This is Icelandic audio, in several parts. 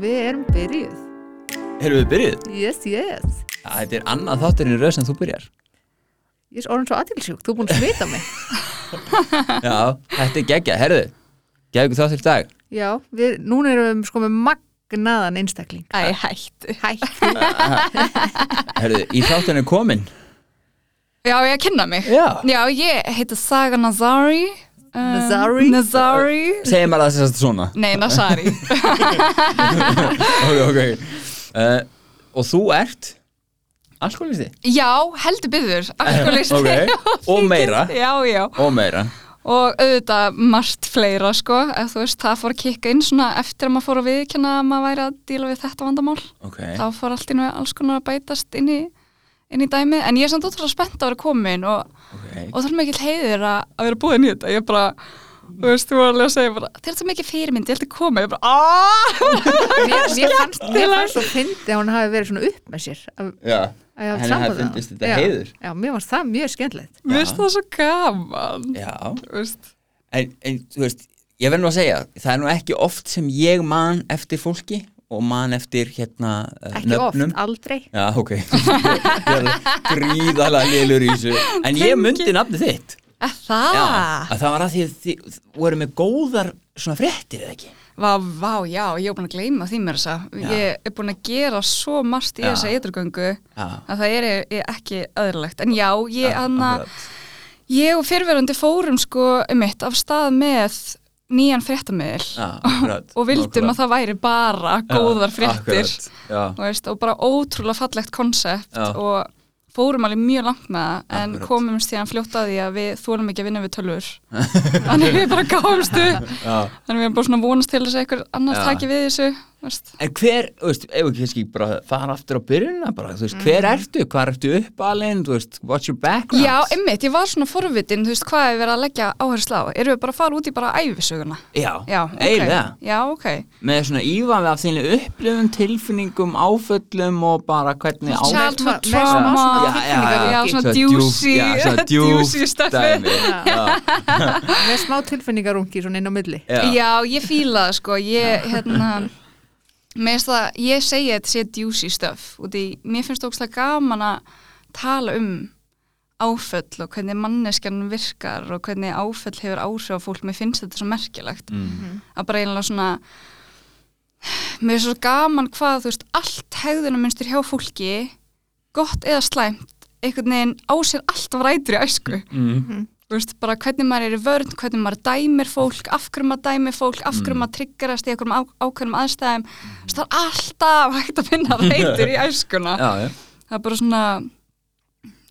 Við erum byrjuð. Erum við byrjuð? Yes, yes. Ja, þetta er annað þátturinn í rauð sem þú byrjar. Ég er orðin svo aðtilsjúk, þú er búin að smita mig. Já, þetta er geggjað. Herðu, geggjað ykkur þáttur í dag. Já, við, núna erum við sko með magnaðan einstakling. Æ, hættu. Hættu. Herðu, í þátturinn er komin. Já, ég að kynna mig. Já. Já, ég heiti Saga Nazari. Um, Nazari? Nazari. Segir maður það sérst svona. Nei, Nazari. ok, ok. Uh, og þú ert alkoholisti? já, heldur byggður. Alkoholisti. Ok, og meira. Já, já. Og meira. Og auðvitað margt fleira, sko. Ef þú veist, það fór að kikka inn svona eftir að maður fór að viðkjanna að maður væri að díla við þetta vandamál. Ok. Þá fór allt í nú alls konar að bætast inn í, inn í dæmið. En ég er samt ótrúlega spennt að vera komin og Ok. og það er mikil heiðir að, að vera búin í þetta ég bara, þú veist, þú var alveg að segja bara, þetta er svo mikið fyrirmynd, ég held að koma ég bara, aaaah Mér, fannst, svo fyndi að hún hafi verið svona upp með sér. Að, Já. Henni hafi hann. þetta heiður. Já, mér fannst það mjög skemmtilegt. mér finnst það svo gaman Já. En, en þú veist, ég verð nú að segja, það er nú ekki oft sem ég man eftir fólki og man eftir hérna uh, Ekki nöfnum. oft, aldrei. Já, ok. er gríðalega lélur í þessu. En ég myndi nafnið þitt. er það? Já, að það var að því að þið voru með góðar svona fréttir eða ekki? Vá, vá, já, ég er búin að gleyma því mér þess að Já. ég er búin að gera svo margt í Já. þessa eiturgöngu Já. að það er, er ekki öðrulegt en já, ég, Já, anna, ég og fyrirverandi fórum sko um mitt af stað með nýjan fréttamiðil akkurat. og vildum að það væri bara góðar fréttir Akkurat, já. og, veist, og bara ótrúlega fallegt konsept Já. og fórum alveg mjög langt með það en Akkurat. komum síðan fljótt að því að við þólum ekki að vinna við tölvur þannig við bara gáumst upp Já. þannig við erum bara svona vonast til þess að einhver annars Já. taki við þessu veist. En hver, þú veist, ef við kannski bara fara aftur á byrjunna bara, þú veist, hver ertu, hvað ertu uppalinn, þú veist, what's your background? Já, einmitt, ég var svona forvitin, þú veist, hvað er verið að leggja áherslu á? Erum við bara að fara út í bara æfisöguna? Já, Já, ok. eiginlega. Já, ok. Með svona ívafi af þínu upplifun, tilfinningum, áföllum og bara hvernig á... Childhood trauma. Já, tilfinningar svona djúsi, já, svona djúsi dæmi. Já, Með smá tilfinningarungi svona inn á milli. já. Já, ég fíla það sko, ég, hérna, mér finnst það, ég segi að þetta sé djúsi stöf, út í, mér finnst það ógslag gaman að tala um áföll og hvernig manneskjan virkar og hvernig áföll hefur áhrif á fólk, mér finnst þetta svo merkilegt. Mm. að bara einlega svona mér er svo gaman hvað, þú veist, allt hegðunarmynstur hjá fólki gott eða slæmt, einhvern veginn á sér alltaf rætur í æsku. Mm. þú veist, bara hvernig maður er í vörn, hvernig maður dæmir fólk, af hverju maður dæmir fólk, af Mm. maður triggerast í einhverjum ákveðnum aðstæðum, þú veist, það er alltaf hægt að finna reytur í æskuna. Já, já. Það er bara svona,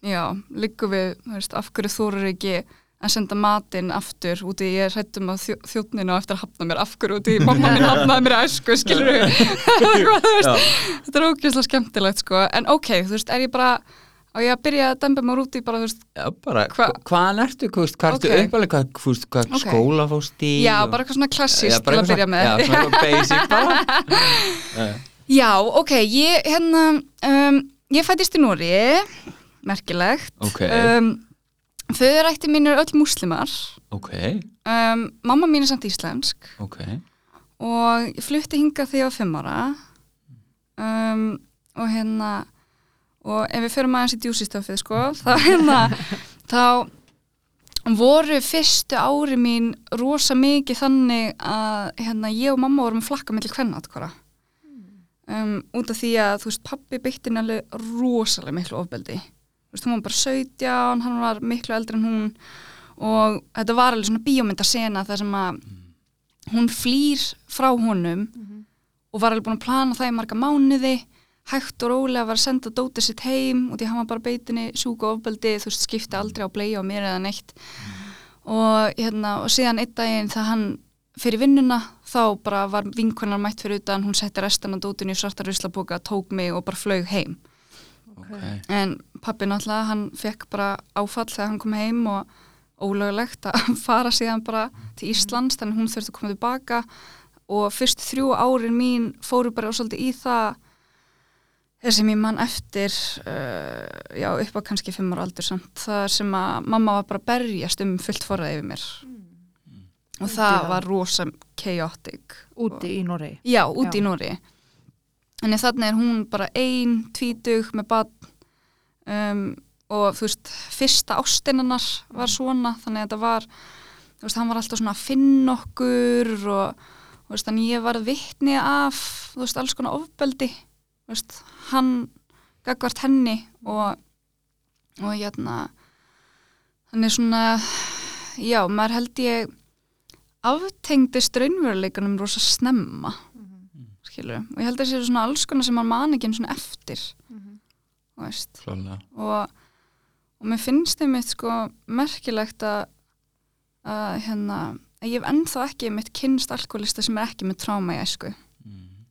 já, liggum við, þú veist, af hverju þóru ekki að senda matinn aftur út í, ég er hrættum á þjó, þjóttninu og eftir að hafna mér, af hverju út í, mamma mín hafnaði mér æsku, skilur við, þetta er ógeðslega skemmtilegt, sko, en ok, þú veist, er ég bara, á ég að byrja að dæmba mér út í bara, veist, Já, bara, Hva- hva, hvaðan ertu, hvað, hvað ertu Ok. uppalega, hvað, veist, hvað Ok. skóla fórst í? já, og- bara eitthvað svona klassíst Já, til að byrja með. Já, svona basic bara. Já, ok, ég hérna, um, ég fættist í Nóri, merkilegt. Ok. Um, Föðurætti mín er öll múslimar, Ok, um, mamma mín er samt íslensk og flutti hingað þegar ég var fimm ára um, og hérna, og ef við förum aðeins í djúsistöfið, sko, þá hérna, þá voru fyrstu ári mín rosa mikið þannig að hérna, ég og mamma vorum flakka mellir kvennatkvara um, út af því að þú veist, pappi beitti henni alveg rosalega miklu ofbeldi. Þú veist, hún var bara 17, hann var miklu eldri en hún. Og þetta var alveg svona bíómyndasena þar sem að hún flýr frá honum og var alveg búin að plana það í marga mánuði hægt og rólega var að senda dótið sitt heim og því hann var bara beitinni sjúk og ofbeldi þú veist, skipti aldrei á bleið á mér eða neitt. Og, hérna, og síðan einn daginn þegar hann fyrir vinnuna þá bara var vinkonar mætt fyrir utan hún setti restan af dótinu í svarta ruslaboka tók mig og bara flög heim. Ok. en pappi náttúrulega hann fekk bara áfall þegar hann kom heim og ólögulegt að fara síðan bara til Íslands þannig hún þurfti að koma tilbaka. Og fyrst þrjú árin mín fóru bara svolítið í það þess sem ég mann eftir uh, já upp á kannski fimm ára aldur samt það sem að mamma var bara berjast um fullt forðað yfir mér og það Já. var rosa chaotic Úti í Noregi. já, úti Já. í Nóri en þannig er hún bara ein, tvítug með badn um, og þú veist, fyrsta ástinnanar var svona, þannig að þetta var þú veist, hann var alltaf svona að finna okkur og þú veist, þannig ég var vittni af, þú veist, alls konar ofbeldi, veist, hann gagvart henni og og hérna þannig svona já, maður held ég aftengdist raunveruleikunum rosa snemma skilur, og ég held að það séu svona alls konar sem maður man ekki svona eftir þú veist. Klálega. og, og mér finnst þið mitt sko merkilegt að að hérna að ég hef ennþá ekki mitt kynst alkoholista sem er ekki með tráma í æsku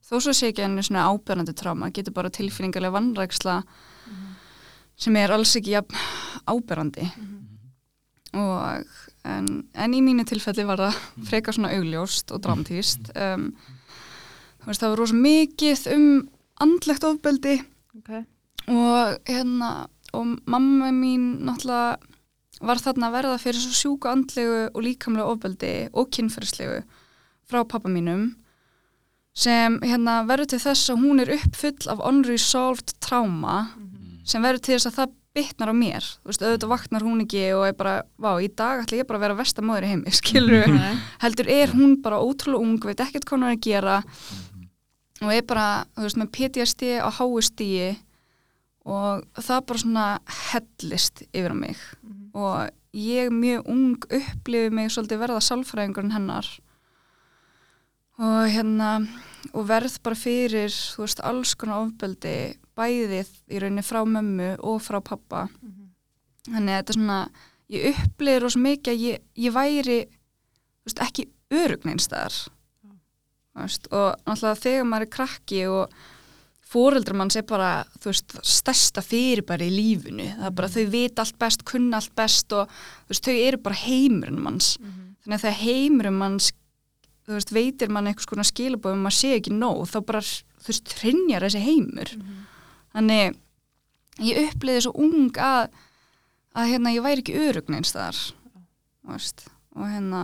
þó svo sé ekki enn svona ábyrnandi tráma getur bara tilfinningarlega vannræksla sem er alls ekki jafn ábyrrandi og en, en í mínu tilfelli var það frekar svona augljóst og dramatíst um, þú veist það var rosa mikið um andlegt ofbeldi okay. og hérna og mamma mín náttúrulega var þarna að verða fyrir svo sjúku andlegu og líkamlega ofbeldi og kynferðslegu frá pappa mínum sem hérna verður til þess að hún er uppfull af unresolved trauma sem verður til þess að það bitnar á mér, þú veist, auðvitað vaknar hún ekki og er bara, vá, í dag ætla ég bara að vera vestamóður í heimi, skilur Nei. heldur er hún bara ótrúlega ung, veit ekkert hvað hún er að gera og er bara, þú veist, með PTSD á háustíi og það bara svona hellist yfir á mig. Og ég mjög ung upplifi mig svolítið verða sálfræðingurinn hennar og hérna og verð bara fyrir, þú veist, alls konar ofbeldi bæðið í rauninni frá mömmu og frá pappa þannig að þetta er svona ég upplifir rosa mikið að ég, ég væri veist, ekki örugneinstæðar veist, og náttúrulega þegar maður er krakki og fóreldrar manns er bara þú veist, stærsta fyrirbæri í lífinu. Það er bara þau vita allt best, kunna allt best og þú veist, þau eru bara heimurinn manns. Þannig að þegar heimurinn manns veist, veitir mann eitthvað skona skilabóðum maður sé ekki nóg, þá bara þú veist, hrinjar þessi heimur. Þannig ég uppliði svo ung að að hérna ég væri ekki örugneins þar veist, og hérna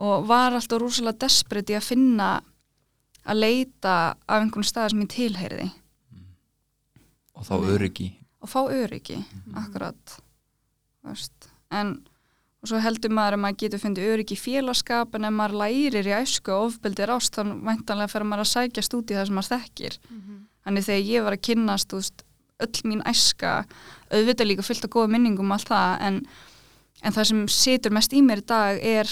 og var alltaf rosalega desperate í að finna að leita af einhvern stað sem ég tilheyriði og þá öryggi. Og fá öryggi, akkurat veist. en og svo heldur maður að maður getur fundið öryggi félagskap en ef maður lærir í æsku og ofbeldi rást þá væntanlega fer maður að sækjast út í það sem maður þekkir. Þannig þegar ég var að kynnast þú veist, öll mín æska auðvitað líka fullt af góða minningum og allt það en, en það sem situr mest í mér í dag er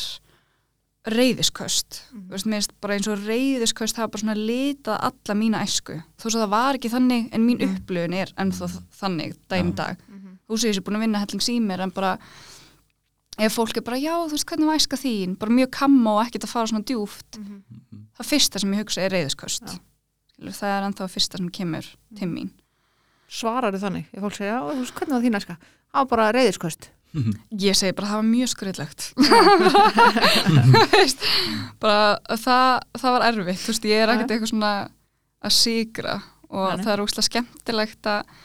reyðisköst mm. mér finnst bara eins og reyðisköst hafa bara svona litað alla mína æsku. Þó svo það var ekki þannig en mín upplöfun er ennþá þannig daginn í dag. Þú sé ég sé búin að vinna hellings í mér en bara ef fólk er bara já þú veist hvernig var æska þín bara mjög kamma og ekkert að fara svona djúft það fyrsta sem ég hugsa er reyðisköst Já. Skilur, það er ennþá fyrsta sem kemur til mín Svarar þau þannig? Ef fólk segja, já, hvernig var þín æska? Á bara reyðiskost. Ég segi bara það var mjög skröðlegt Veist, bara það, það var erfitt þú veist, ég er ekkert eitthvað svona að sigra og nei. það er úrslega skemmtilegt að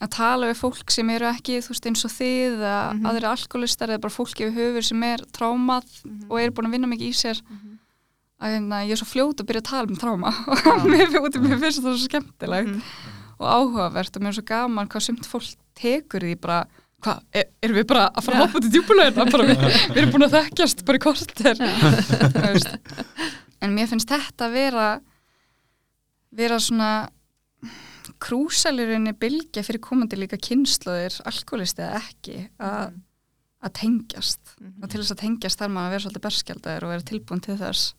að tala við fólk sem eru ekki þú veist eins og þið að Mhm. aðri alkoholistar eða bara fólk yfir höfur sem er trámað og er búin að vinna mikið í sér. Að hérna, ég er svo fljót að byrja að tala um tráma. Og finnst- mér finnst það svo skemmtilegt Mhm. og áhugavert og mér er svo gaman hvað sumt fólk tekur því bara hvað, er, erum við bara að fara að hoppa til djúpulegina bara við, við erum búin að þekkjast bara í korter. Veist. en mér finnst þetta að vera vera svona krúsalurinni bylgja fyrir komandi líka kynnslóðir alkoholisti eða ekki að, að tengjast. Og til þess að tengjast þarf maður að vera svolítið berskjaldaður og vera tilbúin til þess.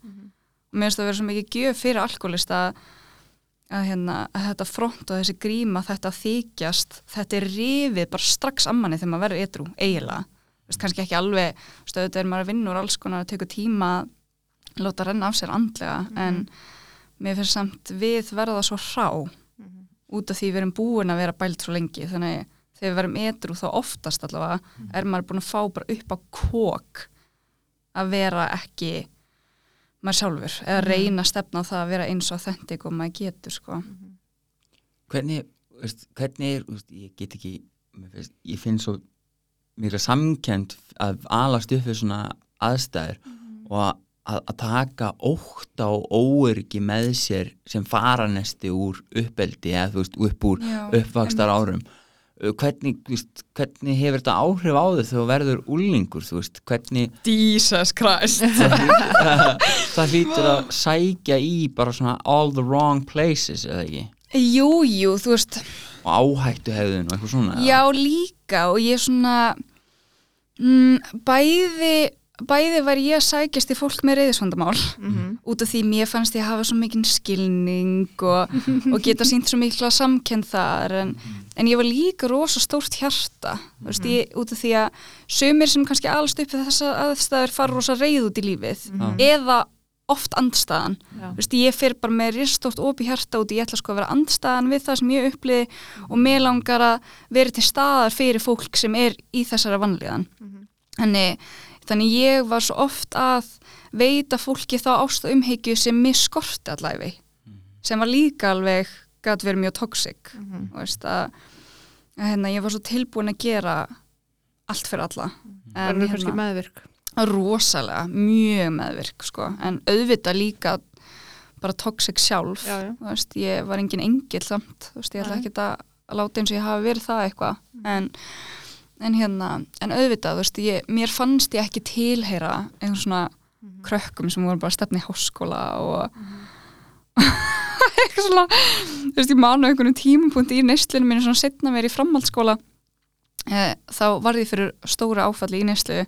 Og mér finnst það að vera svo mikið gjöf fyrir alkoholista að, að, hérna, að þetta front og þessi gríma þetta þykjast, þetta er rifið bara strax ammanni þegar maður verður ytrú eiginlega, kannski ekki alveg stöðu þegar maður er að vinna úr alls konar að teka tíma að láta renna af sér andlega en mér finnst samt við verða svo hrá út af því við erum búin að vera bælt svo lengi. Þannig að þegar við verum edru þá oftast allavega er maður búin að fá bara upp á kók að vera ekki maður sjálfur eða reyna að stefna á það að vera eins og authentic og maður getur sko. Hvernig, veist, hvernig er veist, ég get ekki mér finnst, ég finn svo mikla samkend að alast upp við svona aðstæður og að að, að taka ótta og óöryggi með sér sem faranesti úr uppeldi eða þú veist upp úr Já, uppvakstar árum hvernig, veist, hvernig hefur þetta áhrif á þau þegar verður úlingur þú veist, hvernig Jesus Christ. Það hlýtur að sækja í bara svona all the wrong places eða ekki? Jú, jú, þú veist. Og áhættu hefðun og eitthvað svona? Já, líka og ég svona mm, bæði bæði var ég að sækjast í fólk með reyðisvandamál Mhm. út af því mér fannst ég hafa svo mikinn skilning og, og geta sínt svo mikla samkenn þar en, en ég var líka rosa stórt hjarta mm veist, ég, út af því að sömur sem kannski alst upp þessar aðstæður fara rosa reyð út í lífið eða oft andstæðan Já. Vist, ég fer bara með ristótt opi hjarta út í ég ætla sko að vera andstæðan við það sem ég uppliði og mér langar að vera til staðar fyrir fólk sem er í þessara vanlíðan. Þannig, þannig ég var svo oft að veita fólki þá ást og umhyggju sem mér skorti allæfi sem var líka alveg gæti verið mjög toxic Mhm. og veist að, að hérna, ég var svo tilbúin að gera allt fyrir alla. Það eru kannski meðvirk? rosalega, mjög meðvirk sko. en auðvitað líka bara toxic sjálf Já, já. Veist, ég var engin engil samt veist, ég ætla ekki að láta eins og ég hafi verið það eitthvað. En, en hérna, en auðvitað þú veist, ég, mér fannst ég ekki tilheyra einhvern svona krökkum sem voru bara að stefna í háskóla og eitthvað svona þú veist, ég manu einhvern tímapunkti í neystlinu mínu svona setna mér í framhaldsskóla eh, þá varði ég fyrir stóra áfalli í neyslu.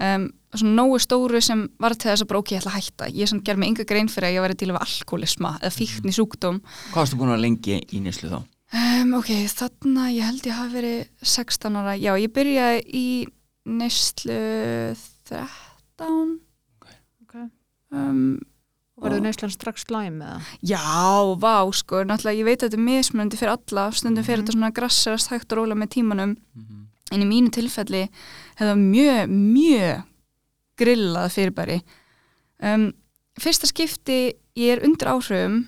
Um, svona nógu stóru sem var til þess að bara ok, ég ætla að hætta. Ég sem ger mig enga grein fyrir að ég væri til við alkoholisma eða fíkn í sjúkdóm hvað varstu búin að lengi í nýslu þá? Um, ok, þarna ég held ég hafi verið 16 ára, já ég byrjaði í neyslu 13 okay. um, og verður neyslan strax slæm eða? Já, vá, sko, náttúrulega ég veit að þetta er mismunandi fyrir alla, stundum fyrir þetta svona grassarast hægt og róla með tímanum. En í mínu tilfelli hefða mjög, mjög grillað fyrirbæri. Um, fyrsta skipti ég er undir áhrifum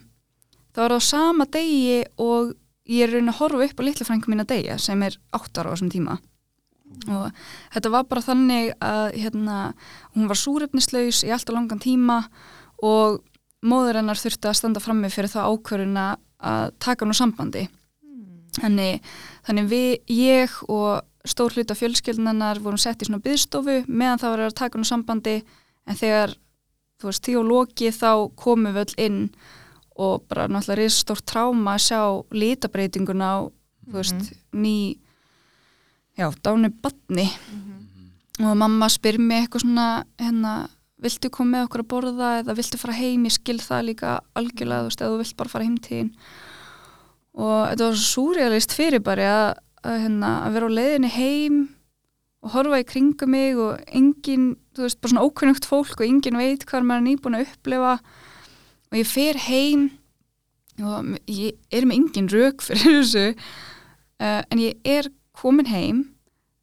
þá er það á sama degi og ég er raun að horfa upp á litlu frængu mín að deyja sem er 8 ára á þessum tíma. Og þetta var bara þannig að hérna, hún var súrefnislaus í alltaf langan tíma og móður hennar þurfti að standa frammi fyrir það ákvöruna að taka úr sambandi. Þannig, þannig við, ég og stór hluta fjölskyldunarnar vorum sett í svona byðstofu meðan það var að taka úr sambandi. En þegar þú veist, því og loki þá komum við öll inn og bara náttúrulega risastórt tráma að sjá litabreitinguna á, þú veist, ný já, dánu batni og mamma spyr mig eitthvað svona hérna, viltu koma með okkur að borða eða viltu fara heim, ég skil það líka algjörlega, þú veist, eða þú vilt bara fara heim til þín. Og þetta var svo súrealist fyrir bara að, að, hérna, að vera á leiðinni heim og horfa í kringum mig og engin, þú veist, bara svona ókunnugt fólk og engin veit hvað maður er nýbúin að upplefa og ég fer heim og ég er með engin rauk fyrir þessu uh, en ég er komin heim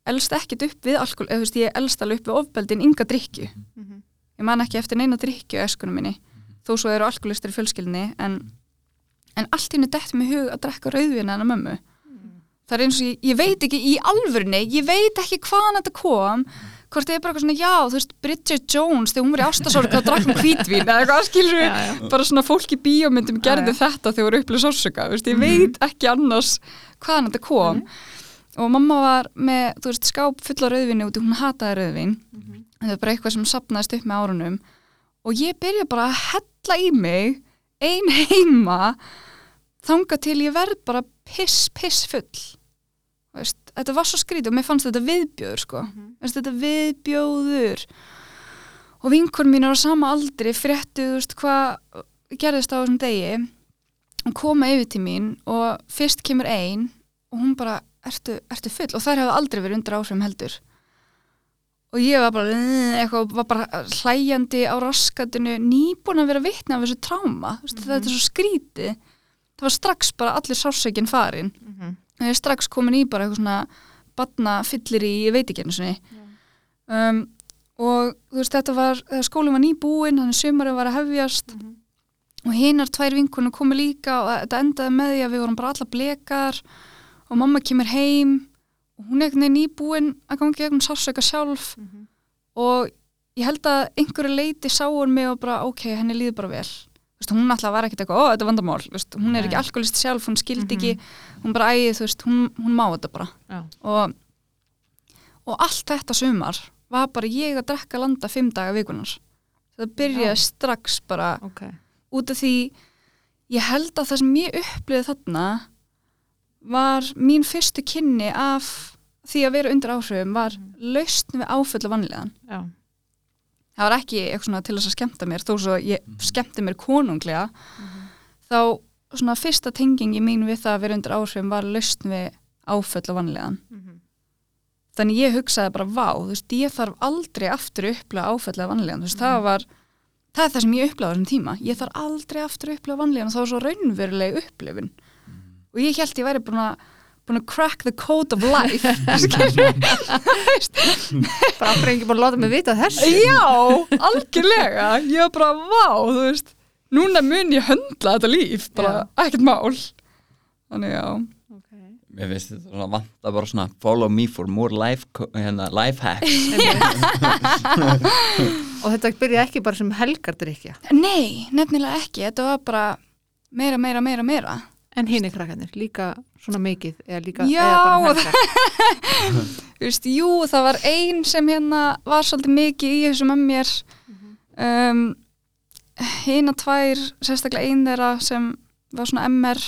elst ekkit upp við alkohol, eða þú veist, ég elst alveg upp við ofbeldin ynga drikju Mhm. ég man ekki eftir neina drikju eskunum minni þó svo eru alkoholistar í fjölskyldinni en, en allt henni dætt með hug að drekka rauðvina hennar mömmu. Það er eins og ég, ég veit ekki í alvörni ég veit ekki hvaðan þetta kom hvort það er bara eitthvað svona, já, þú veist Bridget Jones, þegar hún var í ástasorg að drakka um hvítvín eða eitthvað skilur Já, já. bara svona fólk í bíómyndum Já, gerði já. þetta þegar voru upplýð sársöka, þú veist, ég veit ekki annars hvaðan þetta kom. Og mamma var með, þú veist, skáp fulla rauðvinni út í hún hataði rauðvin þetta er bara eitthvað sem sapnaðist upp með árunum. Og ég byrja bara að hella í mig ein heima þanga til ég verð bara piss, piss full. Þú veist, þetta var svo skrítið og mér fannst þetta viðbjóður sko, veist, þetta viðbjóður. Og vinkur mín á sama aldri fréttu, þú veist, hvað gerðist á þessum degi. Og koma yfir til mín og fyrst kemur ein og hún bara, ertu, ertu full? Og þær hefði aldrei verið undir áhrifum heldur. Og ég var bara eitthvað, var bara hlæjandi á raskatinu nýbúin að vera vitni af þessu tráma mm -hmm. þetta er svo skrítið. Það var strax bara allir sársökin farin. Mhm. og ég er strax komin í bara eitthvað svona batna fyllir í, ég veit ekki einu sinni. Um, og þú veist þetta var, skólinn var nýbúin þannig sumarið var að hefjast og hinar tvær vinkunum komu líka og þetta endaði með því að við vorum bara alla blekar og mamma kemur heim og hún er einhvern veginn nýbúin að gangi gegnum sársöka sjálf og ég held að einhverju leiti sáur mig og bara ok, henni líður bara vel veist, hún alltaf var ekkert eitthvað, ó þetta er vandamál veist, hún er ekki Nei. alkoholist sjálf, hún skildi Mhm. ekki hún bara æði, þú veist, hún, hún má þetta bara Já. og, og allt þetta sumar var bara ég að drekka landa fimm daga vikunar það byrjaði Já. strax bara ok, út af því ég held að það sem ég upplifði þarna var mín fyrstu kynni af því að vera undir áhrifum var lausn við áföllu vanlegan já, það var ekki eitthvað svona til þess að skemmta mér þó svo ég skemmti mér konunglega. Þá svona fyrsta tengingi mín við það að vera undir áhrifum var lausn við áföllu vanlegan Mhm. þannig ég hugsaði bara vá, þú veist, ég þarf aldrei aftur að upplega áfællega vanlegan, þú veist, það var það er það sem ég upplega á þessum tíma. Ég þarf aldrei aftur að upplega vanlegan og það var svo raunveruleg upplifun. Og ég held ég væri búin að búin að crack the code of life bara aftur ekki bara að láta mig vita þessu? Já, algjörlega. Ég var bara vá, þú veist núna mun ég höndla þetta líf bara ekkert mál. Þannig já, okay. Mér finnst þetta svona vanta bara svona follow me for more life, hérna, life hacks. Og þetta byrja ekki bara sem helgardrykja nei, nefnilega ekki. Þetta var bara meira, meira, meira, meira en hinn er krakkarnir, líka svona mikið eða líka Já, eða bara helgar. Þú veist, jú, það var ein sem hérna var svolítið mikið í þessu með mér. Um, hina tvær, sérstaklega ein þeirra sem var svona MR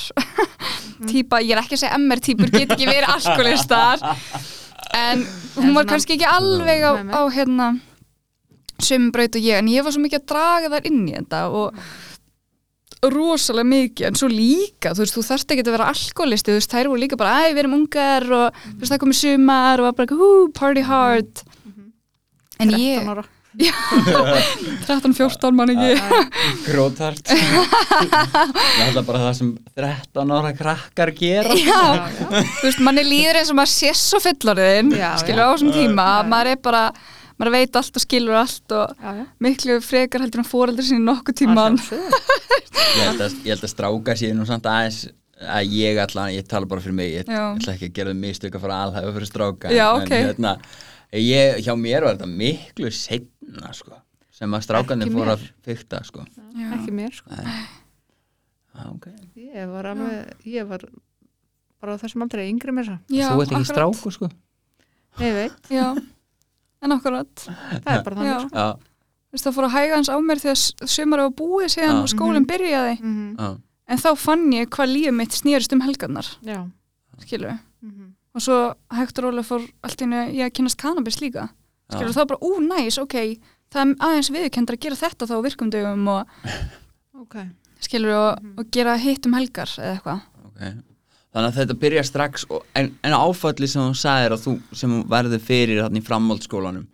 típa, ég er ekki að segja MR típur get ekki verið alkoholistar. En hún var kannski ekki alveg á, á hérna sömu braut og ég, en ég var svo mikið að draga þær inn í þetta og rosalega mikið, en svo líka þú veist, þú þarft ekki að vera alkoholisti þú veist, þær voru líka bara, æ, við erum ungar og þú veist, það komið sumar og var bara, hú, party hard en 13 ég, ára 13-14 mann ekki Grótart Ég held að bara það sem 13 ára krakkar gera já, já, já. þú veist, manni líður eins og maður sé svo fullorðin, Já, skilur já. á þessum tíma Já. maður er bara, maður veit allt og skilur allt og Já, já. miklu frekar heldur en fóreldri sinni nokkuð tíman ég held, að, ég held að stráka sér nú samt aðeins að ég allan, ég tala bara fyrir mig ég ætla ekki að gera mistök að fara alhæfa fyrir stráka Já, en, ok. hérna, ég, hjá mér var þetta miklu setna sko, sem að strákanir mér. að fykta sko. Ekki mér sko. ah, okay. ég var alveg, ég var bara á þessum aldrei yngri Já, þú ert ekki stráku sko. ég veit, Já, en akkurat. Það er bara þannig sko. já, Þú veist, það fór að hæga hans á mér þegar sumar var búið síðan Já. og skólinn byrjaði. Mhm. já, en þá fann ég hvað lífið mitt snýrist um helgarnar. Já. Skilur Mhm. og svo hægt og rólega fór allt í einu ég að kynast cannabis líka. Skilur já. þá bara, ú, næs, ok það er aðeins viðkendra að gera þetta þá á virkumdögum og ok, skilur og, og gera hitt um helgar eða eitthvað. Okay. Þannig að þetta byrja strax og, en, en áfalli sem þú sagðir að þú sem verður fyrir þarna í framhaldsskólanum.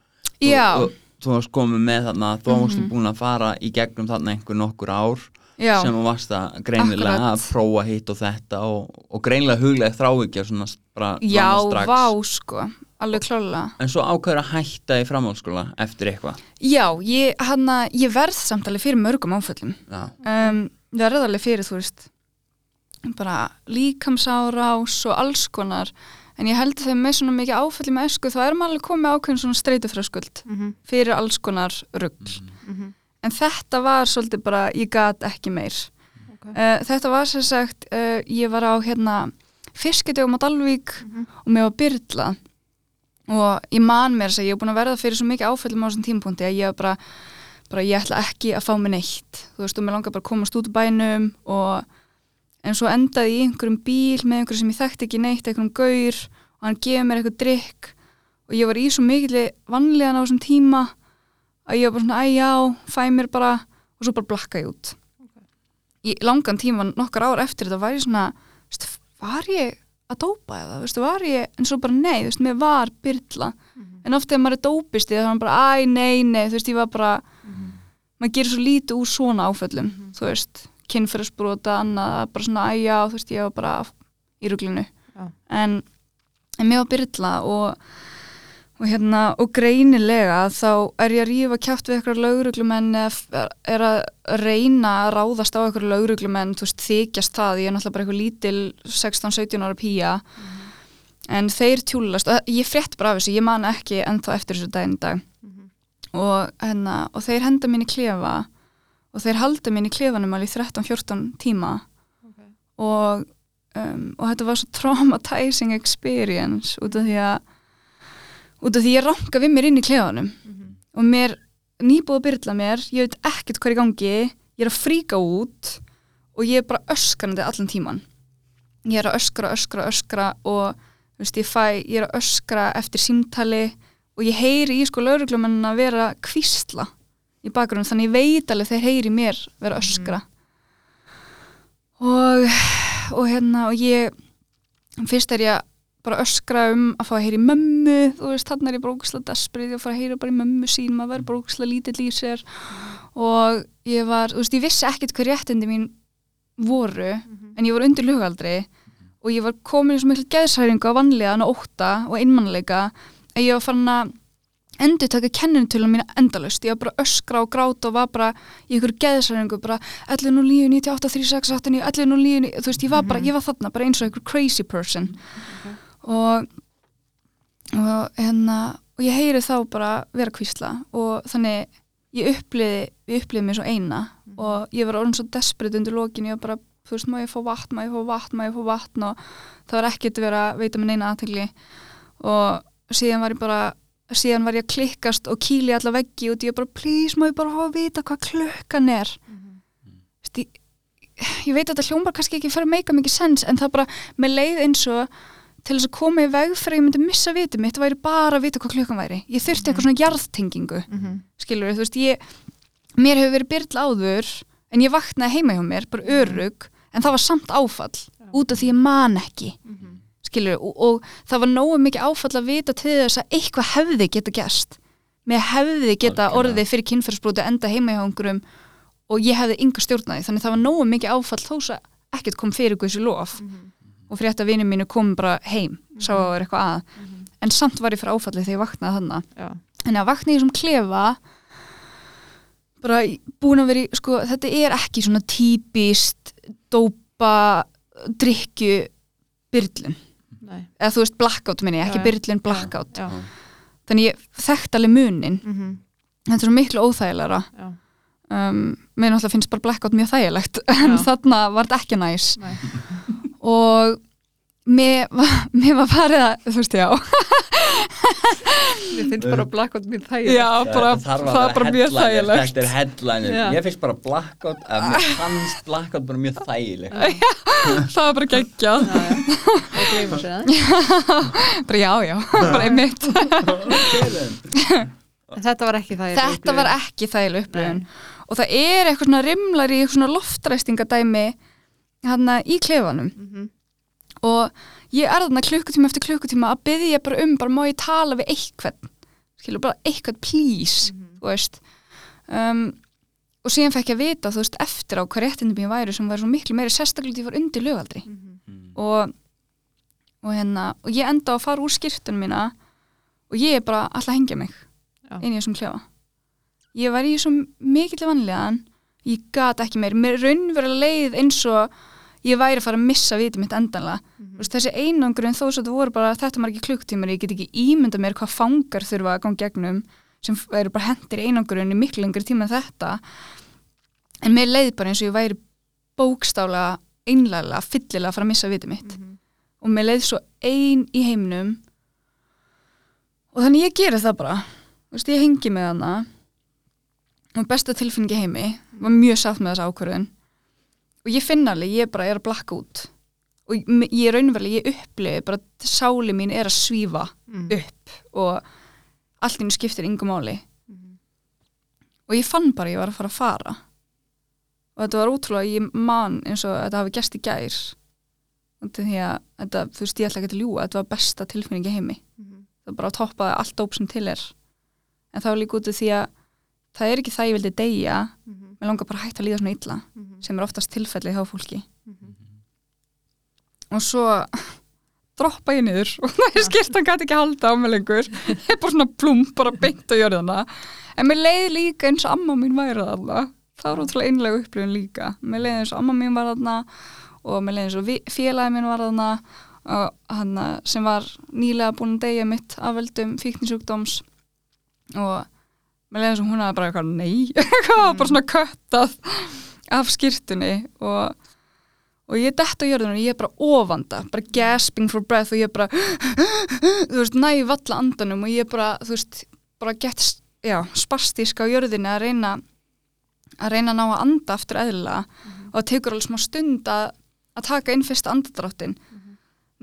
Og, þú varst komið með þarna þú varst Mhm. búin að fara í gegnum þarna einhver nokkur ár já, sem þú varst að greinilega Akkurat. að prófa hitt og þetta og, og greinilega huglega þráhyggja svona bara já, strax. vá sko alveg klálega en svo ákveður að hætta í framhaldsskóla eftir eitthvað? Já, ég, ég verð samt alveg fyrir mörgum áföllum. Um, verð alveg fyrir, þú veist bara líkamsárás og alls konar en ég held að þegar með svona mikið áfalli með esku þá er maður alveg komið ákveðin svona streytufröskuld Mhm. fyrir alls konar rugg Mhm. en þetta var svolítið bara, ég gat ekki meir Ok. uh, þetta var sem sagt uh, ég var á hérna fiskidögum á Dalvík Mhm. og mér var byrla og ég man mér þess að ég hef búin að verða fyrir svo mikið áfællum á þessum tímpúnti að ég var bara, bara ég ætla ekki að fá mig neitt þú veist og mér langar bara að komast út úr bænum og en svo endaði ég í einhverjum bíl með einhverjum sem ég þekkti ekki neitt einhverjum gaur og hann gefið mér eitthvað drikk og ég var í svo mikilli vanlegan á þessum tíma að ég var bara svona, æ já, fæ mér bara og svo bara blakka ég út. Í langan tíma, nokkar ár eftir þetta var ég svona, veist, var ég að dópa eða, veistu, var ég en svo bara nei, þú veist, mér var byrla en oft þegar maður er dópisti þá er hann bara, æ, nei, nei, þú veist, ég var bara maður gerir svo lítið úr svona áföllum þú veist, kynferðsbrota annað, bara svona, æ, já, þú veist, ég var bara í ruglinu. Já. en, en mér var byrla og og hérna, og greinilega þá er ég að rífa kjátt við eitthvað lauruglumenn eða er að reyna að ráðast á eitthvað lauruglumenn þú veist, þykjast það, ég er náttúrulega bara eitthvað lítil 16-17 ára pía. En þeir tjúlast, og ég frétt bara af þessu, ég man ekki ennþá eftir þessu daginn dag. Og, hérna, og þeir henda mín í klefa og þeir halda mín í klefanum alveg 13-14 tíma okay. og, um, og þetta var svo traumatizing experience út af því að út af því ég ranka við mér inn í klefanum Mhm. og mér nýbúið að byrla mér ég veit ekkert hvað er í gangi ég er að fríka út og ég er bara öskrandi allan tíman ég er að öskra, öskra, öskra og veist, ég fæ, ég er að öskra eftir símtali og ég heyri í sko lauruglumenn að vera kvísla í bakgrunum, þannig ég veit alveg þeir heyri mér vera öskra. Og og hérna og ég fyrst er ég bara öskra um að fá að heyri mömmu þú veist, þannig er ég bara ógæslega desperið og fara að heyra bara í mömmu sín, maður verður bara ógæslega lítill í sér. Og ég var, þú veist, ég vissi ekkert hver réttindi mín voru en ég var undir lugaldri og ég var komin í svo miklu geðsæringu á vanlíðan og ótta og einmannleika að ég var farin að endur taka kenninutölum mína endalust ég var bara öskra og gráta og var bara í ykkur geðsæringu bara 11 9, 98, 36, 89, 11 9 þú veist, ég var bara, ég var þarna bara eins og ykkur crazy person. Og og hérna og ég heyri þá bara vera kvísla og þannig ég uppliði ég uppliði mig svo eina og ég var orðin svo desperate undir lokin ég var bara, þú veist, má ég fá vatn, má ég fá vatn má ég fá vatn og það var ekkert vera að veita mér neina aðtegli og síðan var ég bara síðan var ég að klikkast og kýli alla veggi og ég bara, please, má ég bara fá að vita hvað klukkan er? Vist, ég, ég veit að þetta hljómar kannski ekki fyrir meika mikið sens en það bara, með leið eins og til þess að koma í veg fyrir að ég myndi missa vitið mitt væri bara að vita hvað klukkan væri. Ég þurfti eitthvað svona jarðtengingu Mhm. skilur þú veist, ég mér hefur verið byrl áður en ég vaknaði heima hjá mér, bara örug en það var samt áfall, út af því ég man ekki. Mhm. Skilur, og, og það var nógu mikið áfall að vita til þess að eitthvað hefði geta gæst mér hefði geta Algjörlega. orðið fyrir kynferðsbróti enda heima hjá einhverjum og ég hefði yngur stjórnaði, þannig það var nógu mikið áfall þó svo ekkert kom fyrir Guðs lof Mhm. og fyrir þetta vinið mínu kom bara heim sá að það var eitthvað að. En samt var ég fyrir áfalli þegar ég vaknaði þannig Já. en að vakna í þessum klefa bara í- búin að vera í sko, þetta er ekki svona típist dópa drikju byrlun, Nei. eða þú veist blackout minni, ekki Já, já. byrlun blackout Já. þannig ég þekkt alveg munin Mhm. þetta er svo miklu óþægilega Já. um, mér náttúrulega finnst bara blackout mjög þægilegt en Já. þarna var þetta ekki næs og mér, mér var farið að þú veist já, Mér finnst bara blackout mér þægilegt. já bara, það er bara mjög headliner, þægilegt Þetta er headliner. Mér finnst bara blackout að mér fannst blackout bara mjög þægileg það var bara geggjað. Og gleyma sér bara já, já, bara einmitt þetta var ekki það. þetta var ekki þægileg upplifun og það er eitthvað svona rimlar í eitthvað svona loftræstingadæmi hann í klefanum Mhm. og ég er þarna klukkutíma eftir klukkutíma að byggja bara um, bara má ég tala við eitthvað skilur bara eitthvað please þú veist. Um, og síðan fekk ég að vita þú veist eftir á hvað réttindi mér væri sem væri svo miklu meiri sérstaklega því ég var undir lögaldri. Mhm. og, og hérna og ég enda að fara úr skýrtunum mína og ég er bara alltaf að hengja mig Já. inn í þessum klefa. Ég var í svo mikill vanlegan ég gat ekki meir, mér raunverulega leið eins og ég væri að fara að missa vitið mitt endanlega. Þú veist, þessi einangrun þó svo þetta voru bara þetta margir klukktímar, ég get ekki ímynda mér hvað fangar þurfa að ganga gegnum sem eru bara hendir einangrun í miklu lengri tíma en þetta. En mér leið bara eins og ég væri bókstálega, einlega, fyllilega að fara að missa vitið mitt. Mhm. og mér leið svo ein í heiminum. Og þannig ég geri það bara. Veist, ég hengi með hana. Og besta tilfinningi heimi. Var mjög sátt með þessa ákvörðun og ég finna alveg, ég bara er að blakka út og ég er raunverulega, ég upplifi bara að sáli mín er að svífa Mhm. upp og allt innu skiptir yngum máli Mhm. og ég fann bara ég var að fara að fara og þetta var ótrúlega ég man eins og þetta hafi gæst í gær því að þetta, þú veist ég ætla ekki að ljúga þetta var besta tilfinning í heimi Mhm. það bara að toppa allt dóp sem til er en það var líka út af því að það er ekki það ég vildi deyja Mhm. Mér langar bara að hætta að líða svona illa Mhm. sem er oftast tilfellið hjá fólki. Mhm. og svo droppa ég niður og það er skilt hann gæti ekki halda á mig lengur. Ég er bara svona plúm, bara beint á jörðina. En mér leið líka eins amma mín væri þarna. Það var útrúlega einlega upplifun líka. Mér leið eins amma mín var þarna og mér leið eins og félagi mín var þarna og hann sem var nýlega búin að deyja mitt af veldum fíknisjúkdóms. Og mér leiði eins og hún hafði bara eitthvað nei, eitthvað, bara svona köttað af skýrtunni og, og ég dett á jörðinu og ég er bara ofanda, bara gasping for breath og ég er bara þú veist, næ valla andanum og ég er bara, þú veist, bara gett spastísk á jörðinu að reyna að reyna að ná að anda aftur eðlilega og það tekur alveg smá stund að, að taka inn fyrsta andadráttin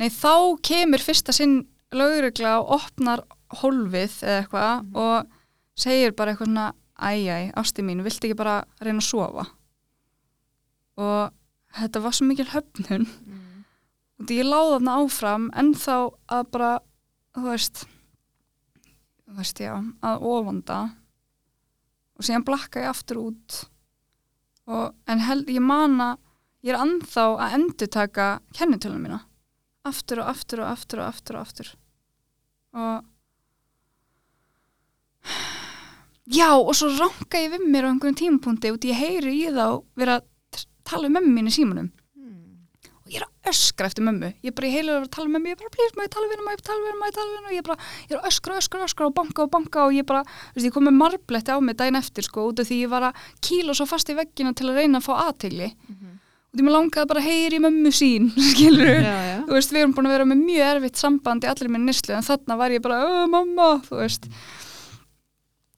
nei þá kemur fyrsta sinn lögregla og opnar hólfið eða eitthvað og segir bara eitthvað svona æjæ, ásti mín, viltu ekki bara reyna að sofa? Og þetta var svo mikil höfnun. Og því ég láði þarna áfram en þá að bara þú veist þú veist já, að ofanda. Og síðan blakka ég aftur út. Og, en held, ég mana ég er anþá að endur taka kennitölunum mína. Aftur og aftur og aftur og aftur og aftur. Og já og svo ranka ég við mér á einhverjum tímapunkti og ég heyri í þá vera að tala um mömmu mín í símanum. Og ég er að öskra eftir mömmu. Ég bara í heilu að tala um mömmu. Ég bara please ég tala við má ég tala við má ég tala við hana? Og ég bara, ég er að öskra, öskra, öskra og banka og banka og ég bara, þú veist, ég kom með marbletti á mig daginn eftir sko, út af því ég var að kýla svo fast í veggina til að reyna að fá aðtegli og því mér langaði bara að heyri mömmu sín skilur já, já. þú veist, við erum búin að vera með mjög erfitt samband í allir minn nýslu, en þarna var ég bara "Ö, mamma, þú veist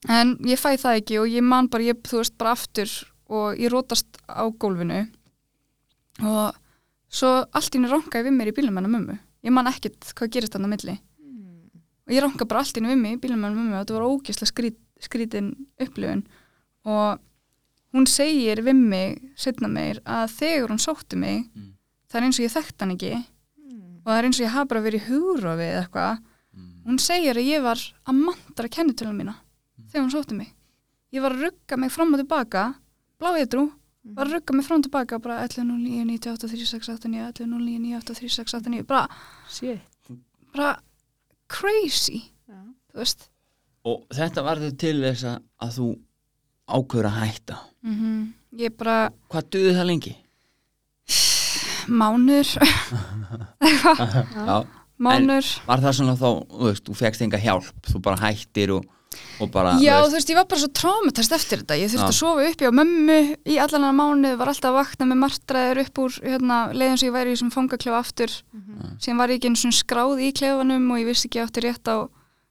en ég fæ það ekki og ég man bara, ég, þú veist, bara aftur og ég rótast á gólfinu. Og svo allt í henni rankaði við mér í bílum hennar mömmu. Ég man ekkert hvað gerist þarna á milli. Og ég ranka bara allt í henni við mig í bílum hennar mömmu og þetta var ógislega skrít, skrítin upplifun. Og hún segir við mig setna meir að þegar hún sótti mig Mm. það er eins og ég þekkt hann ekki. Og það er eins og ég hafa bara verið í hugrófi eða eitthvað. Hún segir að ég var að mantra kennitölum mína þegar hún sótti mig. Ég var að rugga mig fram og tilbaka bláið drú, var að rugga mig fram og tilbaka bara 11.09.98.36.89 11.09.98.36.89 bara, bara crazy. Já. þú veist. Og þetta var þau til þess að, þú ákveður að hætta. Mm ég bara hvað duði það lengi? mánur Já. mánur var það svona þá, þú veist, þú fegst enga hjálp þú bara hættir og bara Já, þú þú veist, ég var bara svo traumatist eftir þetta. Ég þurfti Já. að sofa uppi á mömmu í allan að mánuð, var alltaf að vakna með martræður upp úr hérna, leiðin sem ég væri í sem fangaklefa aftur. Síðan var ég ekki einu svona skráð í klefanum og ég vissi ekki átti rétt á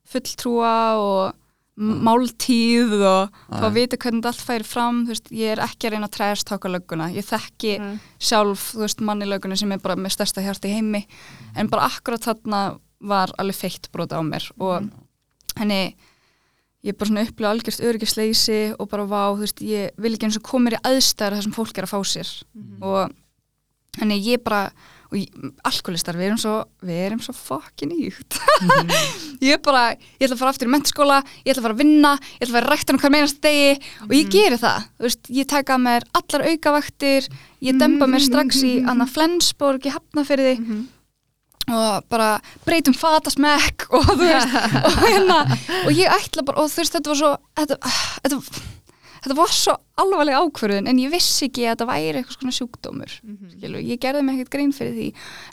fulltrúa og m- máltíð og þá Nei. vita hvernig þetta allt færi fram. Veist, ég er ekki að reyna að træðast taka lögguna. Ég þekki Nei. sjálf, veist, manni lögguna sem er bara með stærsta hjarti í heimi. En bara akkurat þarna var alveg feitt brota á mér og henni ég bara svona upplifa algjörst öryggisleysi og bara vá, þú veist, ég vil ekki eins og koma mér í aðstæður þar sem fólk er að fá sér. Og henni ég bara og ég, alkoholistar, við erum svo við erum svo fucking ígt ég er bara, ég ætla að fara aftur í mentaskóla ég ætla að fara að vinna, ég ætla að fara að rækta um hver meinast degi og ég geri það. Þú veist, ég taka mér allar aukavaktir ég demba mér strax í Anna Flensborg í Hafnafyrði og bara breytum fatasmekk og þú veist og, hérna, og ég ætla bara og þú veist þetta var svo þetta, þetta, þetta var svo alvarleg ákvörðun en ég vissi ekki að þetta væri eitthvað svona sjúkdómur skilu, ég gerði mig ekkert grein fyrir því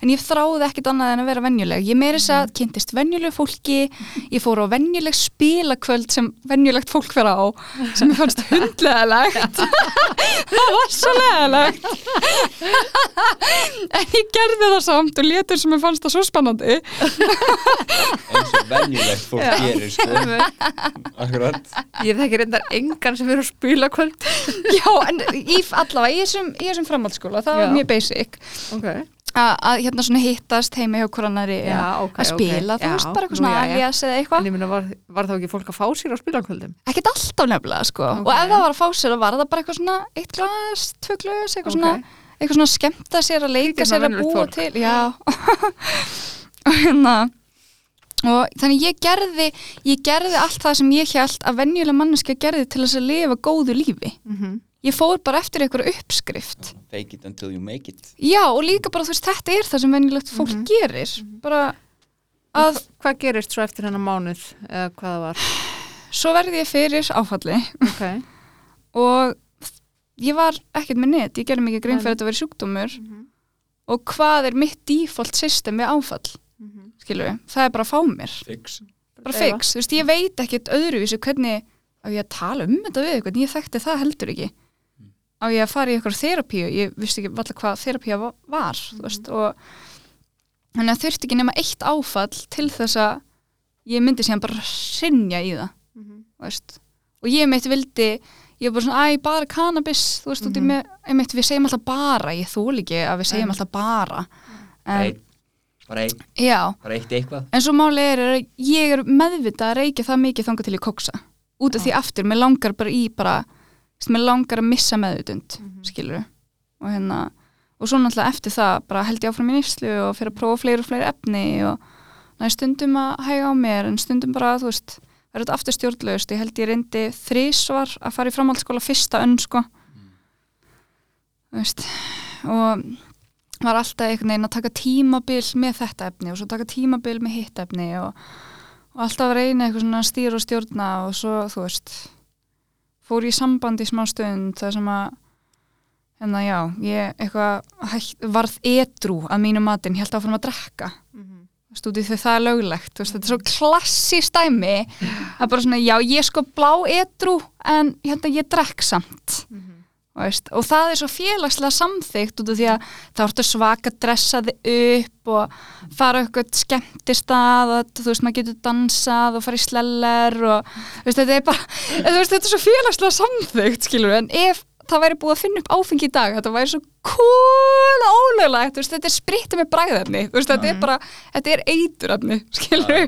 en ég þráði ekkert annað en að vera venjuleg. Ég meiri þess að kynntist venjuleg fólki ég fór á venjuleg spilakvöld sem venjulegt fólk fer á sem ég fannst hundlegalegt það var svo legalegt en ég gerði það samt og létur sem ég fannst það svo spennandi. Eins og venjulegt fólk Já. gerir sko. akkurat. Ég þekki reyndar engan sem eru að spila kvöld já, en í, allavega í þessum, í þessum framhaldsskóla, það var Já. mjög basic. Ok. Að, að hérna svona hittast heima hjá hvorannari Já, að spila, ok. þú veist, bara eitthvað svona alias eða En eitthvað ég minna, var, var þá ekki fólk að fá sér á spilakvöldum? ekkert alltaf nefnilega, sko. Og ef það var að fá sér, þá var það bara eitthvað svona eitt glas, tvö glas, eitthvað svona eitthvað svona skemmta sér að leika sér að búa til já. Og hérna og þannig ég gerði ég gerði allt það sem ég held að venjuleg manneska gerði til þess að lifa góðu lífi Mm -hmm. ég fór bara eftir einhverju uppskrift fake it until you make it já og líka bara þú veist þetta er það sem venjulegt fólk Mhm. gerir bara að Hvað gerist svo eftir hennar mánuð eða hvað það var? svo verði ég fyrir áfalli Ok. og ég var ekkert með net, ég gerði mikið grein fyrir að þetta verið sjúkdómur Mhm. og hvað er mitt default system við áfall Mhm. skilur við, það er bara að fá mér. Fix. Bara fix, þú veist, ég veit ekkert öðruvísu hvernig á ég að tala um þetta við eitthvað, ég þekkti það heldur ekki. Á ég að fara í eitthvað þerapíu ég vissi ekki valla hvað þerapíu var, var þú veist, og þannig að þurfti ekki nema eitt áfall til þess að ég myndi síðan bara sinja í það þú veist. og ég meitt vildi ég var bara svona, æ, bara cannabis þú veist, út í með, ég meitt, við segjum alltaf bara ég þól ekki að við segjum alltaf bara. En, bara einn, já, bara eitt eitthvað. En svo máli er að ég er meðvitað að reykja það mikið þangað til ég koksa út af því aftur, mér langar bara í bara, veist, mér langar að missa meðvitund skilur og hérna, og svo náttúrulega eftir það bara held ég áfram í nýslu og fyrir að prófa fleiri og fleiri efni og næ stundum að hæga á mér en stundum bara, þú veist, verður þetta aftur stjórnlaust. Ég held ég reyndi þrísvar að fara í framhaldsskóla fyrsta önn sko. Þú veist og var alltaf einhvern veginn að taka tímabil með þetta efni og svo taka tímabil með hitt efni og, og alltaf reyna eitthvað svona stýra og stjórna og svo, þú veist fór ég samband í smá stund það sem að hérna já, ég eitthvað varð edru að mínu matinn, held áfram að drekka. Veist, út í því það er löglegt veist, þetta er svo klassist dæmi að bara svona, já, ég sko blá edru en hérna, ég drekk samt. Þú veist, og það er svo félagslega samþygt út af því að það ertu svaka að dressa þig upp og fara eitthvað skemmtist að þú veist, maður getur dansað og fara í sleller og veist, þetta er bara veist, þetta er svo félagslega samþygt skilur, en ef það væri búið að finna upp áfengi í dag þetta væri svo þú veist, þetta er sprittið með bræðarni þetta er bara, þetta er eiturarni skilur,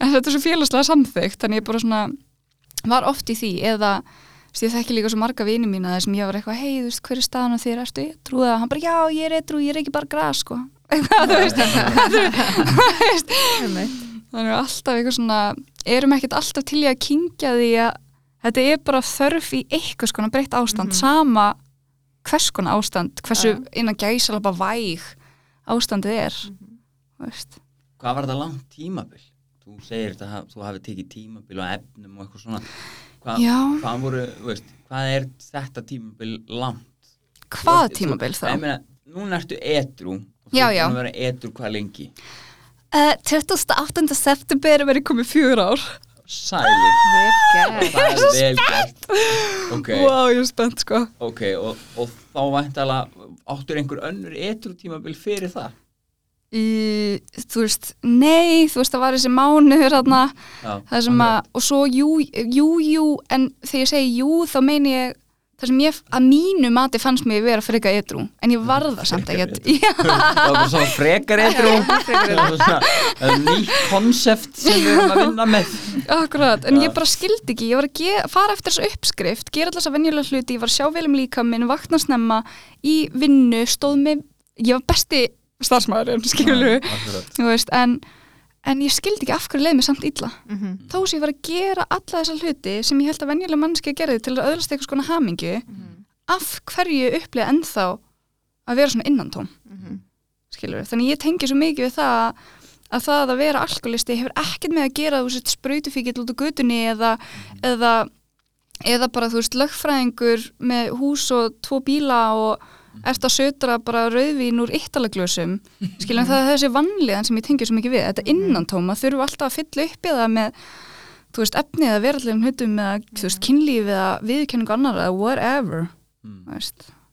en þetta er svo félagslega samþygt, þannig ég bara svona var oft í því, eða ég þekki líka svo marga vini mína þar sem ég var eitthvað, hei, þú veist, hver er staðan á þér, ertu trúða, hann bara, já, ég er eitthvað, ég er ekki bara gras, sko. Eitthvað, þú veist, þú veist þannig er alltaf eitthvað svona erum ekkert alltaf til í að kingja því að þetta er bara þörf í eitthvað skona breytt ástand, sama hvers konar ástand, hversu Já. innan gæsalapa væg ástandið er þú veist. Hvað var það langt tímabil? Þú segir þetta, þú hafi tekið tímabil og efnum og eitthvað svona Hva. Hvað voru, veist, hvað er þetta tímabil langt? hvað tímabil þá? Ég meina, núna ertu edru og þú búin að vera edru hvað lengi Uh, 28. september verið komið fjör ár Sælir, Vel gert. það er vel gert Ok, wow, ég er spennt sko ok og, og þá væntalega áttur einhver önnur edru tímabil fyrir það í, þú veist, nei þú veist, það var þessi mánuður þarna Já, það sem að, og svo jú, jú, jú en þegar ég segi jú þá meini ég það sem ég, að mínu mati fannst mig vera freka edru, en ég varða samt já, Það var svona frekar edru Það er nýtt konsept sem við erum að vinna með. Akkurat, en ég bara skildi ekki ég var að fara eftir þessu uppskrift gera alltaf þessa venjulega hluti, ég var að sjá vel um líka minn vakna snemma í vinnu stóð með, ég var besti starfsmæðurinn, skilur veist, en en ég skildi ekki af hverju leið mér samt illa. Mhm. þó sem ég var að gera alla þessa hluti sem ég held að venjulega mannski að gera til að öðlast eitthvað skona hamingju af hverju upplýða ennþá að vera svona innantóm Mhm. skilur þannig ég tengi svo mikið við það að það að vera alkoholisti hefur ekkert með að gera þú veist sprautufíkill út á götunni eða, eða eða bara þú veist lögfræðingur með hús og tvo bíla og ert að sötra bara rauðvín úr yttalaglösum skiljum það er þessi vanlíðan sem ég tengi svo mikið við. Þetta innantóma þurfum alltaf að fylla upp í það með þú veist efni eða verallegum hlutum eða þú veist kynlíf eða viðurkenningu annar eða whatever Mm.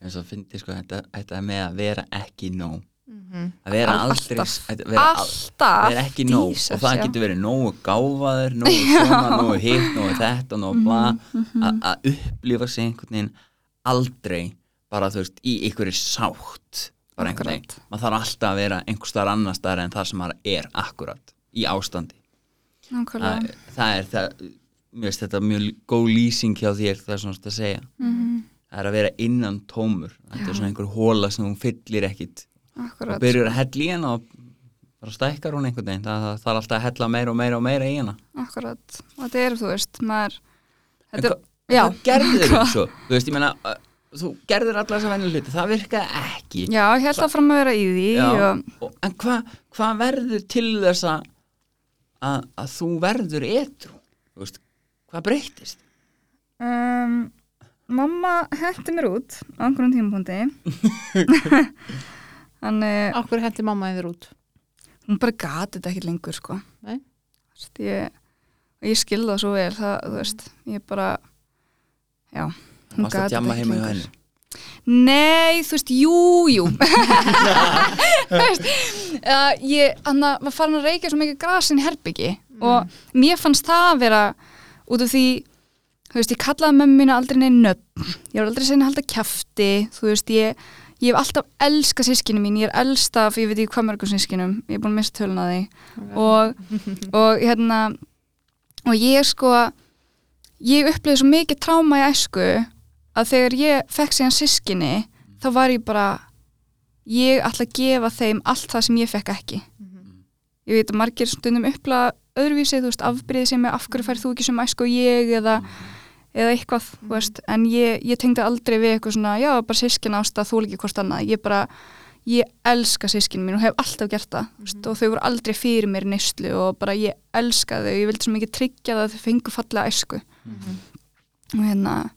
En svo fyndi sko þetta, þetta með að vera ekki nóg. Mhm. að vera Al- aldrei alltaf. að vera, al- alltaf. vera ekki nóg. Jesus, og það já. getur verið nógu gáfaður nógu svona, nógu hitt, nógu þetta nógu bla, Mhm, að- að upplifa sig einhvern veginn aldrei bara þú veist, í einhverju sátt bara einhvern veginn, maður þarf alltaf að vera einhver staðar annar staðar en það sem maður er akkurat í ástandi. Það, það er það mér finnst þetta mjög góð lýsing hjá þér það er svona að segja. Mhm, það er að vera innan tómur. Þetta er svona einhver hóla sem hún fyllir ekkit. Og Akkurat. byrjur að hella í hana og bara stækkar hún einhvern veginn. Það, það þarf alltaf að hella meira og meira og meira í hana. Akkurat. Og þetta er, þú veist, maður En þetta er, já, hvað gerður þú svo? Þú veist, ég meina, þú gerður allar þessar venju hluti það virkaði ekki. Já, held að fram að vera í því Já, og, og, en hvað hva verður til þess að að að þú verður etru þú veist, hvað breytist um, mamma hætti mér út á einhverjum tímapunkti. Þannig Akkur hendi mamma yfir út? hún bara gati þetta ekki lengur sko. Nei. Vist, ég, ég skil það svo vel það, þú veist, ég bara já, hún Varst að djamma heima hjá henni? Nei, þú veist, jú, jú. Þú veist, uh, ég, að var farin að reykja svo mikið grasin herbyggi og mér fannst það að vera út af því þú veist, ég kallaði mömmu mína aldrei neinn nöfn. Ég var aldrei sinni að halda kjafti þú veist, ég, ég hef alltaf elska sískinu mín, ég er elst af, ég veit ekki hvað mörgum sískinum, ég er búin að missa tölun að því. Og, og hérna og ég sko ég upplýði svo mikið tráma í æsku að þegar ég fekk síðan sískinni þá var ég bara ég ætla að gefa þeim allt það sem ég fekk ekki. Ég veit að margir stundum uppla öðruvísi, þú veist, afbríði sem er af hverju færð þú ekki sem æsku og ég eða, eða eitthvað, þú veist, en ég, ég tengdi aldrei við eitthvað svona, já, bara sískin ásta þú ekki hvort annað, ég bara ég elska sískin mín og hef alltaf gert það mm -hmm. og þau voru aldrei fyrir mér neyslu og bara ég elska þau, ég vildi svo mikið tryggja það að þau fengu fallega æsku. Og hérna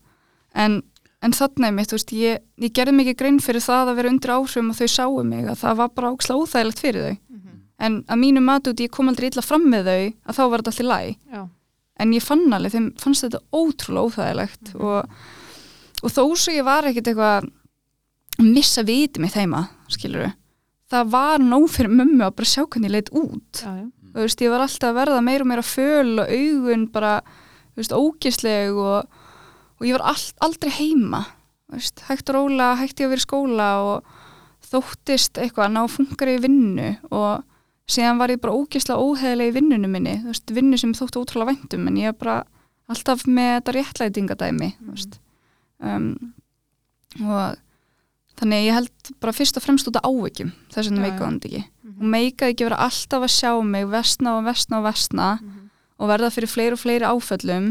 en, en þannig mitt, þú veist, ég, ég gerði mikið grein fyrir það að vera undir áhrifum og þau sáu mig að það var bara ókslega óþægilegt fyrir þau. En að mínu mat út, ég kom aldrei illa fram með þau að þá var þetta allir læg en ég fann alveg, þeim fannst þetta ótrúlega óþægilegt og, og þó svo ég var ekkert eitthvað að missa viti mitt heima skilur það var nóg fyrir mömmu að bara sjá hvernig ég leit út. Já, já. þú veist, ég var alltaf að verða meira og meira föl og augun bara, þú veist, ógisleg og, og ég var all, aldrei heima veist, hægt róla, hægt ég að vera í skóla og þóttist eitthvað að ná funkar í vinnu og síðan var ég bara ógislega óheðilega í vinnunum minni, þú veist, vinnu sem ég þótti ótrúlega væntum, en ég er bara alltaf með þetta réttlætingadæmi, veist. Um, og þannig að ég held bara fyrst og fremst út af áveikjum þess vegna Já, meikaði já. hann þetta ekki. Og meikaði ekki vera alltaf að sjá mig vestna og vestna og vestna og verða fyrir fleiri og fleiri áföllum.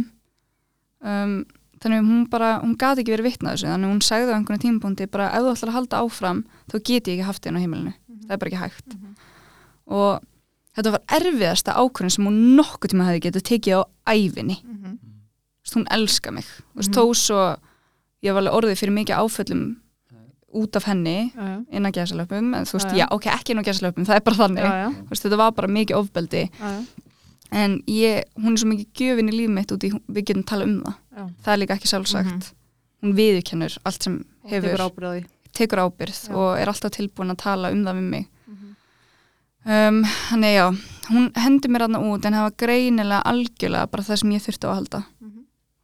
Um, þannig að hún bara hún gati ekki verið vitnað þessu þannig að hún sagði á einhvern tímapunkti bara ef þú ætlar að halda áfram þá get ég ekki haft þinn á heimilinu. Það er bara ekki hægt. Og þetta var erfiðasta ákvörðin sem hún nokkuð tíma hefði getið tekið á ævinni. Mhm. Þú veist, hún elska mig. Mm -hmm. þó svo ég var alveg orðið fyrir mikið áföllum út af henni inn á gæsalöpum en þú veist, Já, ok, ekki inn á gæsalöpum það er bara þannig, veist, þetta var bara mikið ofbeldi. En ég, hún er svo mikið um Já. það er líka ekki sjálfsagt Mhm. hún viðurkennur allt sem Og hefur tekur ábyrgð á því. tekur ábyrð og er alltaf tilbúin að tala um það við mig Mhm. um, þannig já hún hendi mér aðna út en það var greinilega algjörlega bara það sem ég þurfti á að halda Mhm.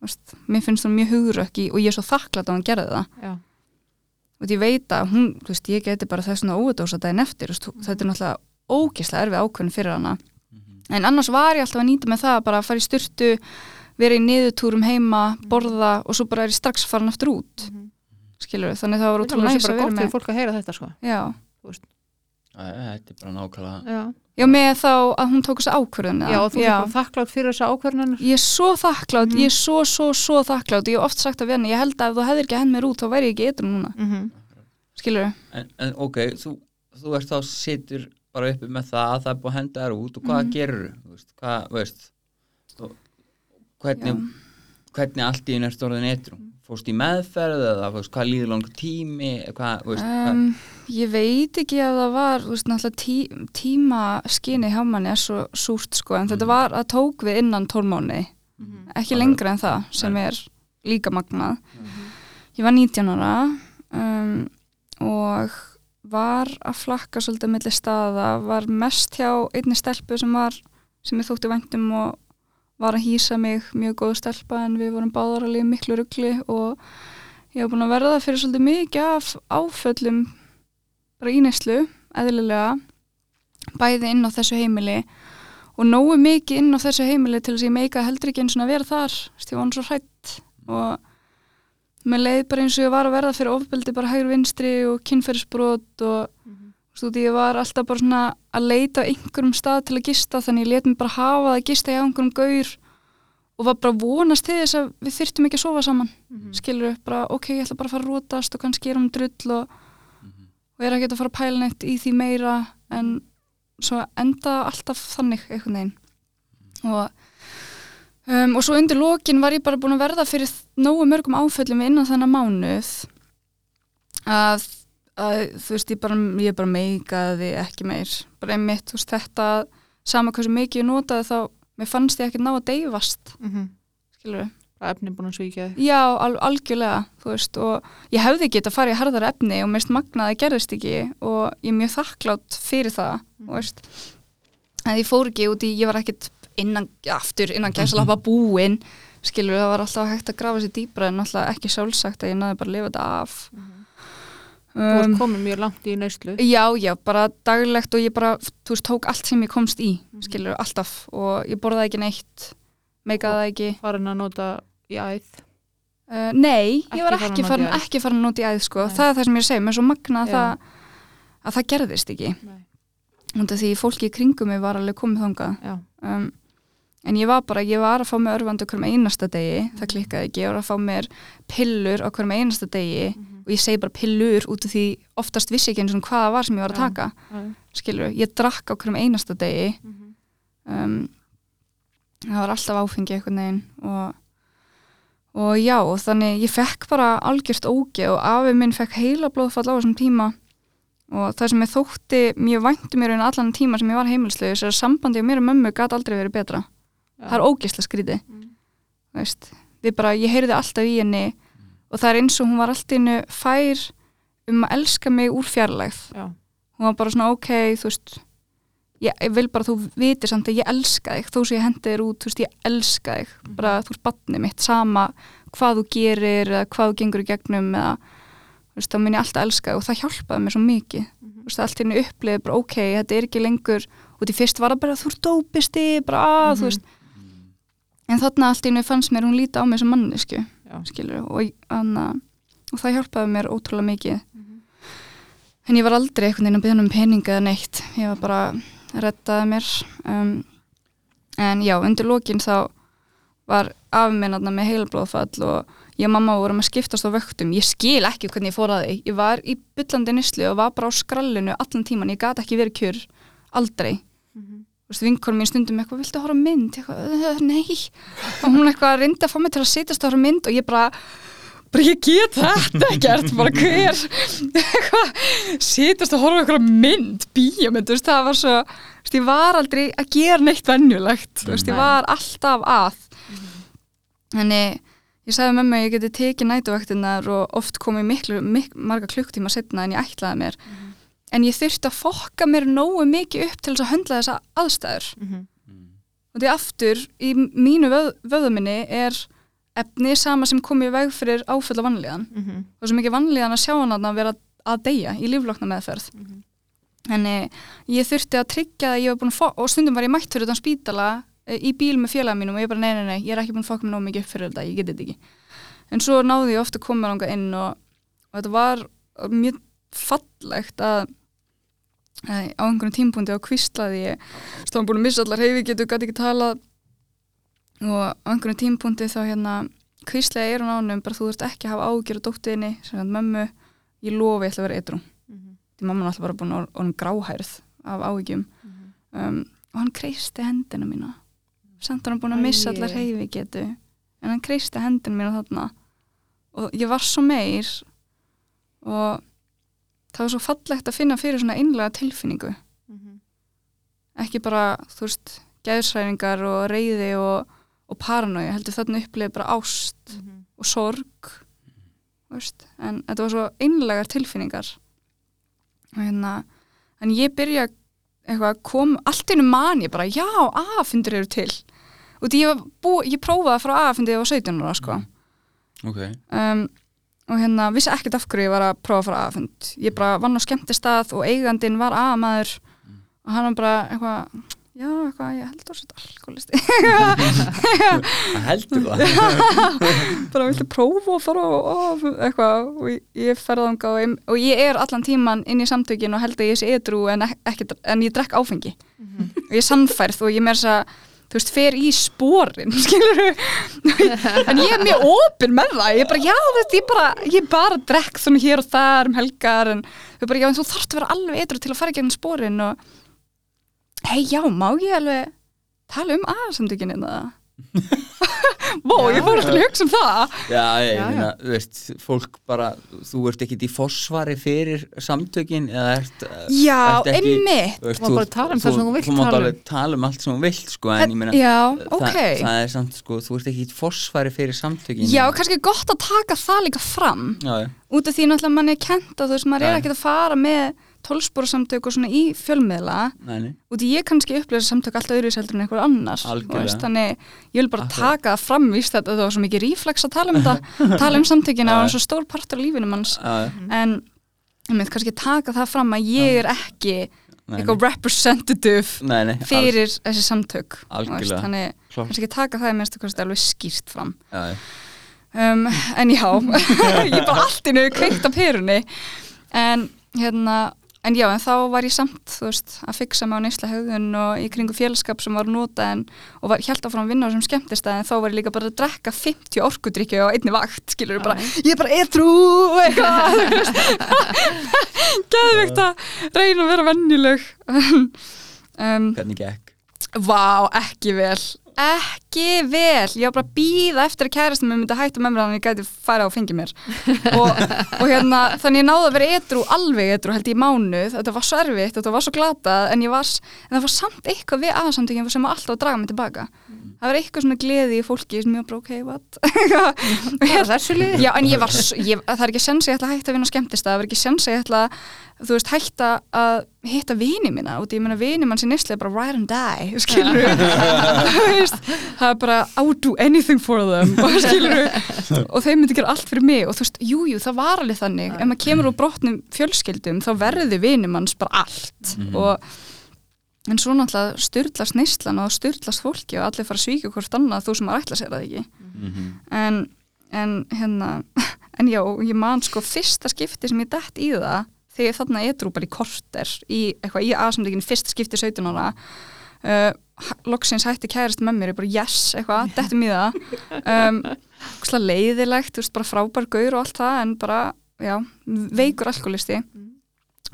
Þú veist, mér finnst hún mjög hugrökk og ég er svo þakklátt að hún gerði það Já. og ég veit að hún, veist, ég geti bara þess að óverdósa daginn eftir, veist, þetta er náttúrulega ógislega erfið ákvörðin fyrir hana en annars var ég alltaf að nýta með það bara að fara í styrtu, vera í niðurtúrum heima, borða og svo bara er ég strax farin aftur út, Mhm. skilur þannig það var Það er ótrúlega alveg næs að bara vera gott með fyrir fólk að heyra þetta sko. já, Þetta er bara nákvæmlega Já, já, með þá að hún tók þessi ákvörðin já þú er bara þakklátt fyrir þessa ákvörðunar. ég er svo þakklátt, Mhm. ég er svo, svo, svo þakklátt ég hef oft sagt að við henni, ég held að ef þú hefðir ekki henn mér út þá væri ég ekki eitthvað núna, Mm -hmm. skilur en, en ok, þú, þú ert þá situr bara uppi með það að það er búið að henda þér út og hvað Mhm. gerur þú veist, hvað, veist hvernig, hvernig allt í einu er stórðin eitru fórst í meðferð eða veist, hvað líður langur tími? Hvað, veist, hvað? Um, ég veit ekki að það var veist, tí, tíma skinni hjá manni er svo súrt sko en þetta var að tók við innan tólmáni ekki Alveg. lengra en það sem er líka magnað. Ég var 19 ára um, og var að flakka svolítið milli staða, var mest hjá einni stelpu sem var sem ég þótti væntum og var að hýsa mig mjög góð stelpa en við vorum báðar alveg miklu ruggli og ég hef búin að verða fyrir svolítið mikið af áföllum bara í neyslu, eðlilega bæði inn á þessu heimili og nógu mikið inn á þessu heimili til þess að ég meika heldur ekki eins og að vera þar veist, ég var svo hrætt og mér leið bara eins og ég var að verða fyrir ofbeldi bara hægur vinstri og kynferðisbrot og þú veist, ég var alltaf bara svona að leita einhverjum stað til að gista þannig ég let mér bara hafa það að gista hjá einhverjum gaur og var bara að vonast til þess að við þyrftum ekki að sofa saman Mhm. skilur upp bara, ok, ég ætla bara að fara að rótast og kannski er um drull og, og er ekki að fara að pæla neitt í því meira en svo enda alltaf þannig einhvern veginn. Og, um, og svo undir lokin var ég bara búin að verða fyrir nógu mörgum áföllum innan þennan mánuð að, að þú veist, ég bara, ég bara meikaði ekki meir. Bara einmitt, þú veist, þetta sama hversu mikið ég notaði þá mér fannst ég ekki ná að deyfast. Mm skilur Það efni búin að svíkja þig. Já, al algjörlega, þú veist, og ég hefði getað að fara í harðara efni og mest magnaði gerðist ekki og ég er mjög þakklátt fyrir það, þú veist, en ég fór ekki út í, ég var ekkit innan, aftur innan gæsalappa búin, skilur, það var alltaf hægt að grafa sér dýbra en alltaf ekki sjálfsagt að ég náði bara að lifa þetta af. Þú ert Um, komin mjög langt í neyslu. Já, já, bara daglegt og ég bara, þú veist, tók allt sem ég komst í, skilur, alltaf. Og ég borðaði ekki neitt, meikaði ekki. farin að nota í æð? Uh, nei, ég var Ekki farin ekki að farin, ekki farin að nota í æð sko. Nei. það er það sem ég segi, mér er svo magna að, það, að það gerðist ekki. Nei. og því fólki í kringum mig var alveg komið þangað. Já, um, en ég var bara, ég var að fá mér örvandi okkur um einasta degi, það klikkaði ekki. Ég var að fá mér pillur okkur um einasta degi. Mhm. Og ég segi bara pillur út af því oftast vissi ekki eins og hvað það var sem ég var að taka já, skilur, ég drakk okkur um einasta degi mhm. um, það var alltaf áfengi einhvern veginn og, og já, og þannig ég fekk bara algjört ógi og afi minn fekk heila blóðfall á þessum tíma og það sem ég þótti mjög væntu mér en allan tíma sem ég var heimilslega þess að sambandi á mér og mömmu gæti aldrei verið betra Já. það er ógislega skrítið Mm. við bara, ég heyrði alltaf í henni og það er eins og hún var alltaf innu fær um að elska mig úr fjarlægð. Já, hún var bara svona ok, þú veist ég, ég vil bara að þú vitir samt að ég elska þig. Þó sem ég hendi þér út, þú veist, ég elska þig. Bara þú ert batnið mitt, sama hvað þú gerir eða hvað þú gengur í gegnum eða, þú veist, þá mun ég alltaf elska þig og það hjálpaði mér svo mikið. Þú veist, allt hérna upplifið bara ok, þetta er ekki lengur og því fyrst var það bara, þú dópisti bara, að, þú veist. En þarna allt henni fannst mér hún líta á mig sem mannesku, já. skilur og, anna, og það hjálpaði mér ótrúlega mikið. Mhm. en ég var aldrei einhvern veginn að byrja um peninga eða neitt. Ég var bara að rettaði mér. Um, en já, undir lokin þá var afminnaðna með heilblóðfall og ég og mamma vorum að skiptast á vöktum. Ég skil ekki hvernig ég fór að því. Ég var í byllandi nýslu og var bara á skrallinu allan tíman, ég gat ekki verið kjur. Aldrei vinkonum mín stundum eitthvað, viltu horfa á mynd? Eitthvað, "Uh, nei, og hún eitthvað reyndi að fá mig til að sitjast og horfa mynd og ég bara, bara ég get þetta ekkert, bara hver? Eitthvað, sitjast og horfa eitthvað mynd, veist, það var svo, veist, ég var aldrei að gera neitt veist, ég var alltaf að. Þannig, ég sagði mömmu að ég geti tekið nætuvaktinnar og oft komið miklu, mik marga klukktíma setna en ég ætlaði mér en ég þurfti að fokka mér nógu mikið upp til þess að höndla þessa aðstæður Mhm. og því aftur í mínu vöð, vöðuminni er efni sama sem kom í veg fyrir áföll af vanlíðan Mhm. og svo mikið vanlíðan að sjá hann að vera að deyja í líflokna meðferð Mhm. Þannig ég þurfti að tryggja að ég var búin að og stundum var ég mætt fyrir utan spítala eh, í bíl með félaga mínum og ég bara nei, nei, nei, ég er ekki búin að fokka mér nóg mikið upp fyrir þetta, ég get þetta ekki. En svo náði ég ofta að koma langa inn og, og þetta var mjög fallegt að á einhvern tímpundi á kvistlaði ég. Stofan búin að missa allar heifi getur gæti ekki talað. Og á einhvern tímpundi þá hérna kvistlaði er hún ánum bara þú ert ekki að hafa ágjör á dóttiðinni sem hann mömmu, ég lofi ég ætla að vera eitrú Mhm. því mamma er alltaf bara búin að orðin gráhærð af áhyggjum. Mhm. um, og hann kreisti hendina mína. Samt er hann búin að missa Æi. allar heifi getu en hann kreisti hendina mína þarna. Og ég var svo meir og það var svo fallegt að finna fyrir svona einlega tilfinningu. Mhm. ekki bara, þú veist, geðsræfingar og reyði og, og paranói heldur þarna upplifið bara ást Mhm. og sorg veist, en þetta var svo einlegar tilfinningar. Og hérna en ég byrja eitthvað að koma allt í einu man ég bara, já, aðfundir eru til. Og því ég, var bú, ég prófaði að fara aðfundir á 17 ára sko. Ok, um, og hérna vissi ekkert af hverju ég var að prófa að fara aðfund ég bara vann á skemmtistað og eigandinn var aðamaður og hann var bara eitthvað já, eitthvað, ég held að þetta alkoholisti það heldur það bara viltu prófa að fara og, og eitthvað og ég, þangað og, ég- og ég er allan tíman inn í samtökin og held að ég sé edru en, ekki, en ég drekk áfengi. Mhm. og ég er sannfærð og ég meir þess að þú veist, fer í sporin skilur en ég er mjög opinn með það. Ég er bara, já, þú veist, ég bara ég bara drekk svona hér og þar um helgar en þau bara, já, en þú þarft að vera alveg edru til að fara gegn sporin og hei, já, má ég alveg tala um aðsamtökin hérna Vó, ég fór eftir að hugsa um það. Já, ég meina, þú veist, fólk bara, þú ert ekkit í fósvari fyrir samtökin eða ert, Já, ert ekki, einmitt. þú veist, Þú um mátt tala um. alveg tala um allt sem þú vilt, sko, en ég meina, Já, það, ok. það er samt, sko, þú ert ekki í fósvari fyrir samtökin. Já, kannski gott að taka það líka fram. Já, út af því náttúrulega mann er kent að þú veist, maður er ekkert að fara með tólsporsamtök og svona í fjölmiðla nei, nei, út í ég kannski upplýsa samtök alltaf öðruvísi heldur en einhver annars veist, þannig ég vil bara Akkurat. taka það fram víst þetta það var svo mikið ríflex að tala um þetta tala um samtökina og svo stór partur af lífinu manns. Já, já, en ég mynd kannski taka það fram að ég er ekki eitthvað representative nei, nei, fyrir þessi samtök Algjörlega. þannig alls, kannski taka það í minnstu kosti alveg skýrt fram. Já, um, en já ég er bara allt innu kveikt á perunni. En hérna en já, en þá var ég samt, þú veist, að fixa mig á neysla höfðun og í kringu félskap sem var nota en, og var hjælt áfram að vinna á sem skemmtist en þá var ég líka bara að drekka 50 orkudrykju á einni vakt, skilur bara, ég er bara edru eitthvað, þú veist geðvikt að reyna að vera vennileg um, hvernig gekk? Vá, ekki vel ekki vel, ég var bara að býða eftir að kærastum mér myndi að hætta með mér þannig að ég gæti fara og fengið mér. Og, og hérna, þannig ég náði að vera edru alveg edru held ég í mánuð. Þetta var svo erfitt, þetta var svo glatað en, ég var, en það var samt eitthvað við aðsamtökin sem var alltaf að draga mig tilbaka það var eitthvað svona gleði í fólki sem ég var bara ok, what? Bara þessu liði. Já, en ég var, ég, það er ekki sens að ég ætla að hætta að vinna á skemmtist það er ekki sens að ég ætla að, þú veist, hætta að hitta vini mína, út í ég meina vini mann sem nýslega bara ride and die, skilur það er bara I would do anything for them, og skilur og þeim myndi gera allt fyrir mig og þú veist, jújú, jú, það var alveg þannig, ef maður kemur úr brotnum fjölskyldum, þá verði vini manns bara allt. Og en svo náttúrulega styrlast neyslan og styrlast fólki og allir fara að svíka hvort annað þú sem maður ætla sér það ekki. Mhm. en, en hérna en já, ég man sko fyrsta skipti sem ég dætt í það þegar ég þarna edru bara í korter í í aðsamleikin fyrsta skipti 17 ára uh, loksins hætti kærist með mér, ég bara yes eitthvað, dettum í það. Um, leiðilegt, veist, bara frábær gaur og allt það, en bara, já veikur alkoholisti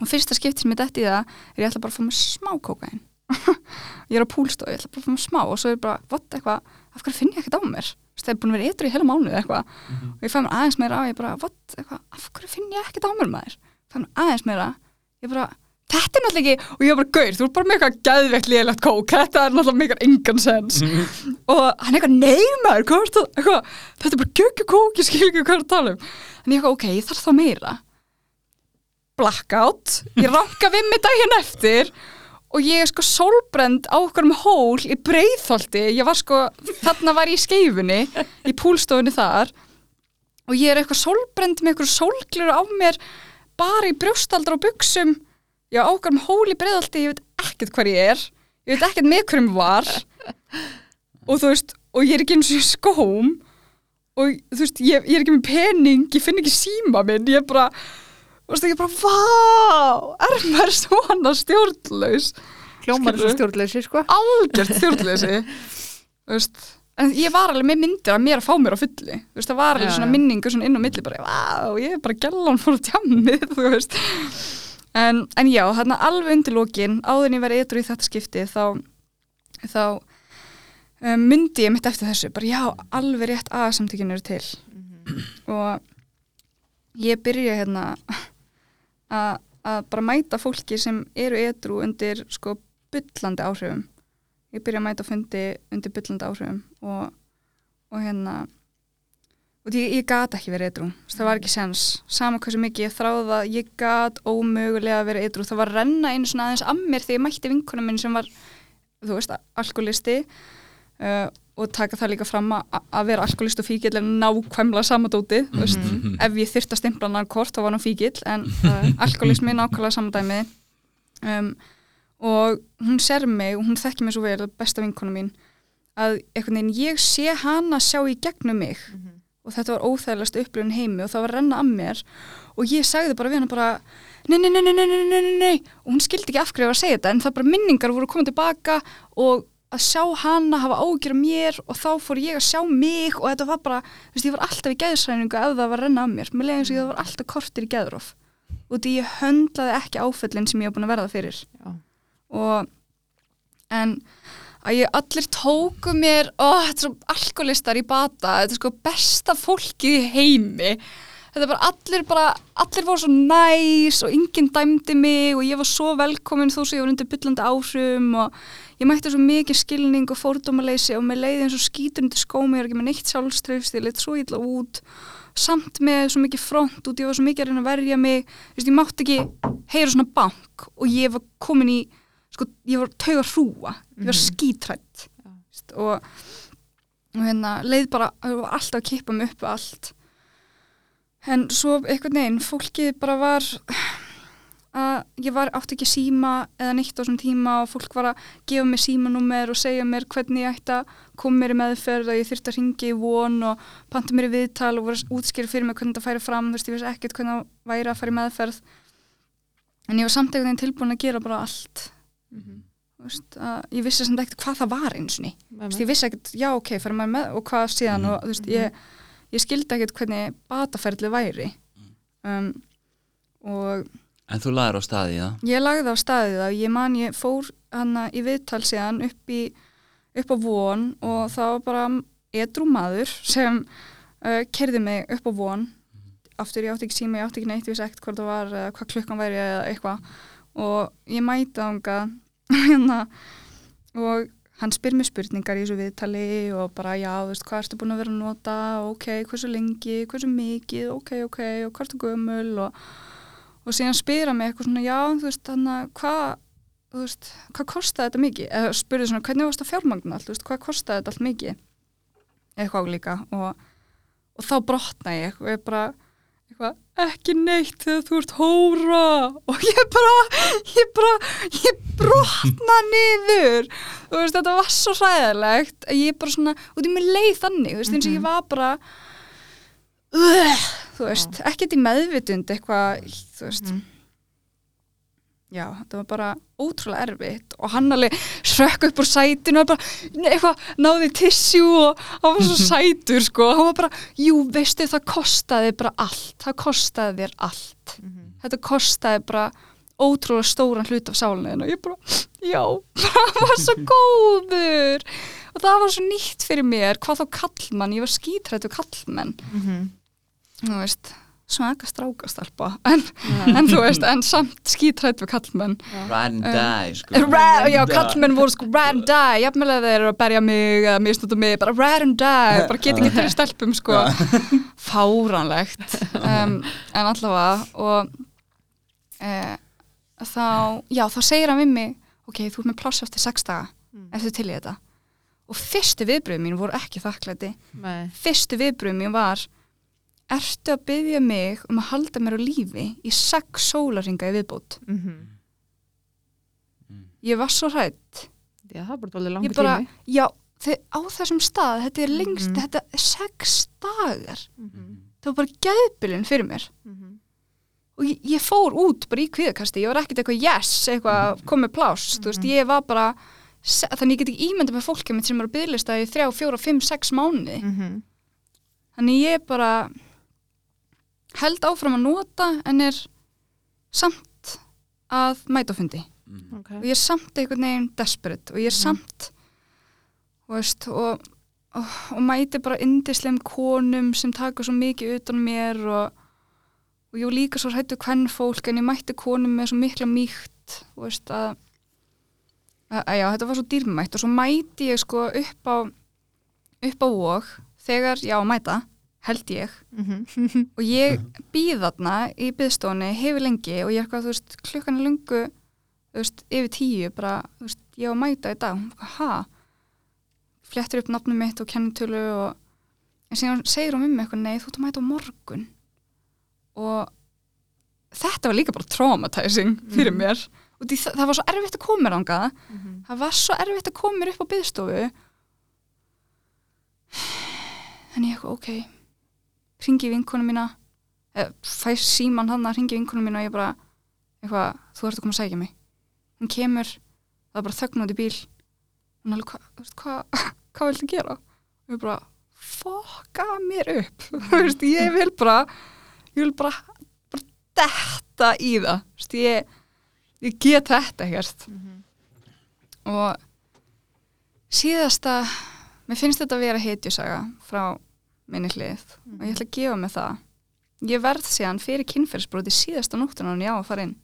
og fyrsta skipti sem ég dætt í það er ég ætla bara að fá mér smá kókain ég er á púlstof, ég ætla bara að fá mér smá og svo er bara, what, eitthvað, af hverju finn ég ekkert á mér? Það er búin að vera eitthvað í heila mánuð eitthvað. Og ég fæ mér aðeins meira á, ég bara, what, eitthvað af hverju finn ég ekkert á mér maður? Fæ mér aðeins meira, ég bara þetta er náttúrulega ekki, og ég var bara gaur, þú er bara með eitthvað gæðveikt liðlegt kók, þetta er náttúrulega mikar engan sens. Og hann er eitthvað, nei maður, hvað er þetta? Eitthvað, þetta er bara göggu kók, ég skil ekki hvað er að tala um. En ég eitthvað, ok, ég þarf þá meira blackout. Ég ranka við mig daginn eftir og ég er sko sólbrend á okkur um hól í breiðholti. Ég var sko, þarna var ég í skeifunni í púlstofunni þar og ég er eitthvað sólbrend með eitthvað sólglur á mér bara í brjóstaldra og buksum ég á okkur um hól í breiðholti ég veit ekkert hvar ég er. Ég veit ekkert með hverjum var. Og þú veist, og ég er ekki eins og í skóm. Og þú veist, ég, ég er ekki með pening ég finn ekki síma minn, ég er bara þú veist, er bara, vá er maður svona stjórnlaus? Hljómar þessu stjórnleysi sko. Algjört veist en ég var alveg með myndir að mér að fá mér á fulli þú veist, það var alveg Já, svona já. minningu svona inn á milli bara, vá, ég er bara gellan fór að tjammið, þú veist. En, en já, þarna alveg undir lokin áður en ég verið eitthvað í þetta skipti þá þá um, myndi ég mitt eftir þessu bara já, alveg rétt aðsamtökin eru til. Og ég byrja hérna að bara mæta fólki sem eru edru undir sko byllandi áhrifum. Ég byrja að mæta fundi undir byllandi áhrifum og, og hérna og ég, ég gat ekki verið edru það var ekki sens, sama hversu mikið ég þráða ég gat ómögulega að vera edru það var renna einu svona aðeins að mér þegar ég mætti vinkunum minn sem var þú veist, alkoholisti uh, og taka það líka fram að, að vera alkoholist og fíkil er nákvæmlega samadóti mm -hmm. ef ég þyrta stimpla hann kort þá var hann fíkil en uh, alkoholismi er nákvæmlega samadæmi um, og hún ser mig og hún þekkir mig svo vel, besta vinkona mín að veginn, ég sé hana sjá í gegnum mig. Mm -hmm. og þetta var óþægilegast upplifun heimi og það var renna að mér. Og ég sagði bara við hana bara nei, nei, nei, nei, nei, nei, nei, nei og hún skildi ekki af hverju að segja þetta en það bara minningar voru komið tilbaka og að sjá hana hafa ágjör af mér og þá fór ég að sjá mig og þetta var bara, þú veist, ég var alltaf í geðsræningu ef það var renna að mér, mér leiði eins og ég var alltaf kortir í geðróf og því ég höndlaði ekki áföllin sem ég var búin að verða fyrir. Já. og en að ég allir tóku mér ó, þetta er svo alkoholistar í bata þetta er sko besta fólkið í heimi. Þetta er bara allir bara allir voru svo næs og enginn dæmdi mig og ég var svo velkomin þó sem ég var undir byllandi áhrifum og ég mætti svo mikið skilning og fórdómaleysi og með leiði eins og skítur undir skómi ég er ekki með neitt sjálfströfst, ég leitt svo illa út. Samt með svo mikið front út ég var svo mikið að reyna að verja mig. Vist, ég mátti ekki heyra svona bank og ég var komin í sko, ég var tauga hrúa, ég var skítrætt Vist, og, og hérna leið bara, alltaf að kippa mig upp allt. En svo einhvern veginn, fólkið bara var að ég var átti ekki síma eða neitt á þessum tíma og fólk var að gefa mér símanúmer og segja mér hvernig ég ætti að koma mér í meðferð og ég þurfti að ringa í von og panta mér í viðtal og voru að útskýra fyrir mig hvernig það færi fram, þú veist, ég veist ekkert hvernig það væri að í meðferð. En ég var samt einhvern veginn tilbúin að gera bara allt. Mhm. þú veist, að ég vissi samt ekkert hvað það var eins og ný Með ég vissi ekkert, já ok, fyrir maður með og hvað síðan og þú veist, ég, ég skildi ekkert hvernig En þú laður á staði í það ég lagði á staðið og ég man ég fór hana í viðtal síðan upp, í, upp á von og það var bara edru maður sem uh, kerði mig upp á von. Aftur ég átti ekki síma, ég átti ekki neitt, ég vissi ekkert hvað það var eða hvað klukkan væri eða eitthvað. Og ég mæti ánga hérna og hann spyr mér spurningar í þessu viðtali og bara já, þú veist, hvað ertu búin að vera að nota? Ok, hversu lengi, hversu mikið? Ok, ok, og hvað ertu gömul? Og, og síðan spyr hann mig eitthvað svona já, þú veist, þannig að hvað þú veist, hvað kostaði þetta mikið? Eða spurði svona, hvernig varst það fjármagn allt, þú veist, hvað kostaði þetta allt mikið? Eitthvað líka. Og, og þá brotna ég. Og ég bara eitthvað, ekki neitt þegar þú ert hóra. Og ég bara ég bara, ég brotna niður. Þú veist, þetta var svo hræðilegt að ég bara svona, út í mig leið þannig. Þú veist, eins og ég var bara uh, þú veist, ekkert í meðvitund eitthvað, þú veist. Já, þetta var bara ótrúlega erfitt og hann alveg srökk upp úr sætinu og bara, eitthvað, náði tissjú og hann var svo sætur sko, hann var bara, jú, veistu það kostaði bara allt, það kostaði þér allt. Þetta kostaði bara ótrúlega stóran hlut af sálinu og ég bara, já, það var svo góður og það var svo nýtt fyrir mér, hvað þá kallmann ég var skítrættu kallmenn þú veist, svaka strákastalpa en, en þú veist, en samt skítrættu kallmenn Ride and die sko. Ra já, kallmenn voru sko die, jafnvel að þeir eru að berja mig eða misnúta mig, bara die bara get ekki fyrir stelpum sko. Fáránlegt. Um, en allavega og e, þá, já, þá segir hann við mig ok, þú ert með pláss eftir sex daga. Eftir til í þetta og fyrstu viðbröð mín voru ekki þakklæti Nei. fyrstu viðbröð mín var ertu að byggja mig um að halda mér á lífi í sex sólaringa í viðbót Mhm. ég var svo hrætt Já, það langur ég bara, tími. já, þið, á þessum stað þetta er lengst, Mhm. þetta er sex dagar Mhm. það var bara geðbylun fyrir mér Mhm. og ég, ég fór út bara í kviðakasti ég var ekkert eitthvað yes, eitthvað komið pláss, þú veist, ég var bara þannig ég get ekki ímynda með fólkið mitt sem er að bygglista í þrjá, fjóra, fimm, sex mánuði Mhm. þannig ég bara held áfram að nota en er samt að mæta á fundi Ok. og ég er samt einhvern veginn desperate og ég er samt þú veist, og, og, og mæti bara indisleim konum sem taka svo mikið utan mér og, og ég líka svo hrættu hvern fólk en ég mætti konum með svo mikla mýkt þú veist að, að, já, þetta var svo dýrmætt og svo mæti ég sko upp á upp á vóg þegar já, mæta, held ég. Mhm. og ég býð þarna í byðstóni hefur lengi og ég er eitthvað, þú veist, klukkan er lungu þú veist, yfir tíu bara, þú veist, ég að mæta í dag. Ha, flettur upp nafnum mitt og kennitölu og en síðan segir hún um mig eitthvað, nei, þú ert að mæta á morgun. Og þetta var líka bara traumatizing fyrir mér og því, það, var svo erfitt að koma mér ánga Mhm. það var svo erfitt að koma mér upp á byðstofu en ég ok. Ringi vinkonu mína. Eða, fæ síman hann að ringi vinkonu mína og ég bara, eitthvað, þú ert að koma að sækja mig. Hún kemur það er bara þögn út í bíl. Hún alveg, hvað, veist, hvað hvað viltu gera? og ég bara, fokka mér upp. Ég vil bara ég vil bara, bara detta í það, ég ég get þetta ekkert Mhm. og síðasta mér finnst þetta að vera hetjusaga frá minni hlið og ég ætla að gefa mig það ég verð síðan fyrir kynferðsbróti síðasta nóttuna en ég á að fara inn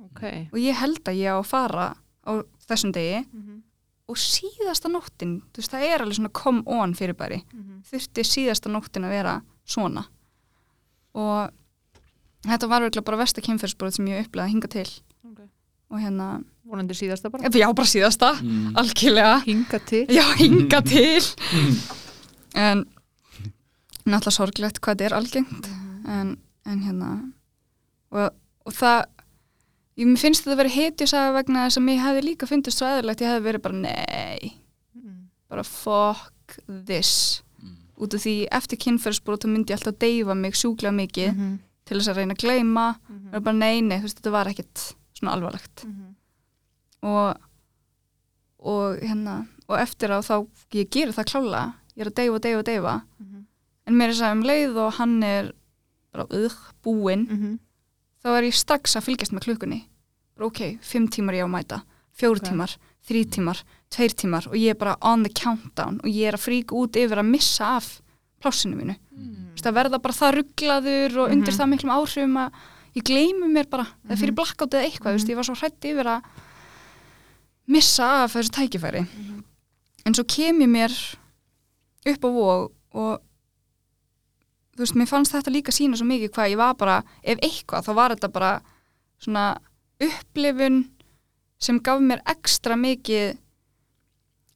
ok og ég held að ég á að fara á þessum degi Mhm. og síðasta nóttin, veist það er alveg svona come on fyrirbæri Mhm. þurfti síðasta nóttin að vera svona og þetta var virkilega bara versta kynferðsbrót sem ég upplegaði að hinga til. Og hérna, vonandi síðasta bara. Já bara síðasta. Mm. algjörlega, hinga til. Já hinga til. En náttúrulega sorglegt hvað þetta er algengt. En, en hérna og, og það ég mér finnst þetta að vera hetjusaga vegna þess að mér hefði líka fundist svo eðlilegt. Ég hefði verið bara nei. Mhm. bara fuck this. Mm. út af því eftir kynferðsbrot þá myndi ég alltaf deyfa mig sjúklega mikið Mhm. til þess að reyna að gleyma. Mhm. og bara nei, nei, þú veist, þetta var ekkit svona alvarlegt Mhm. og og hérna, og eftir á þá ég gerir það klála, ég er að deyfa, deyfa, deyfa Mhm. en mér er þess að um leið og hann er bara uh, búinn, Mhm. þá er ég strax að fylgjast með klukkunni bara ok, fimm tímar ég á að mæta fjóru Ok. tímar, þrý tímar, tveir tímar og ég er bara on the countdown og ég er að fríka út yfir að missa af plássinu mínu Mhm. Þú veist, að verða bara það rugglaður og undir Mhm. það miklum áhrifum að ég gleymi mér bara, eða fyrir Mhm. blackout eða eitthvað, veist, Mhm. ég var svo hrætt yfir að missa af þessu tækifæri Mhm. en svo kem ég mér upp á vóg og þú veist, mér fannst þetta líka sína svo mikið hvað ég var bara, ef eitthvað, þá var þetta bara svona upplifun sem gaf mér ekstra mikið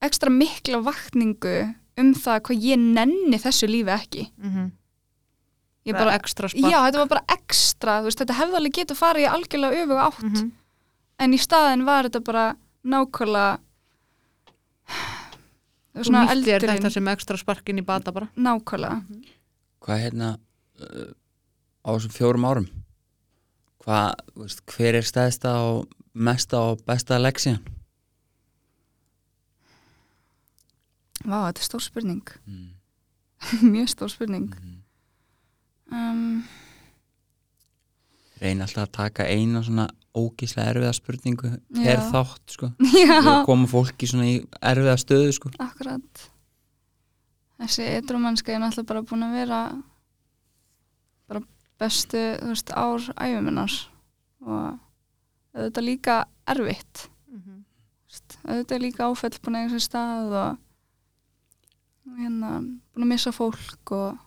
ekstra mikla vakningu um það hvað ég nenni þessu lífi ekki Mhm. Ég Bara bara, ekstra spark. Já, þetta var bara ekstra þú veist, þetta hefði alveg getað farið í algjörlega öfuga átt. Mhm. en í staðin var þetta bara nákvæmlega Þú svona nýttir eldurinn. þetta sem ekstra sparkin í bata bara. Nákvæmlega. Hvað hérna uh, á þessum fjórum árum? Hvað, þú veist, hver er stæðsta og mesta og besta leksíðan? Vá, þetta er stór spurning. Mm. mjög stór spurning. Mm. Um, Reyna alltaf að taka eina svona ógíslega erfiða spurningu Já. per þátt sko. Koma fólki svona í erfiða stöðu sko. Akkurat. Þessi ytrumannska er náttúrulega bara búin að vera bara bestu þú veist, ár æfuminnar og þetta líka erfitt. Mhm. Þú veist, auðvitað er líka áfell búin að eiga sér stað og, og hérna búin að missa fólk og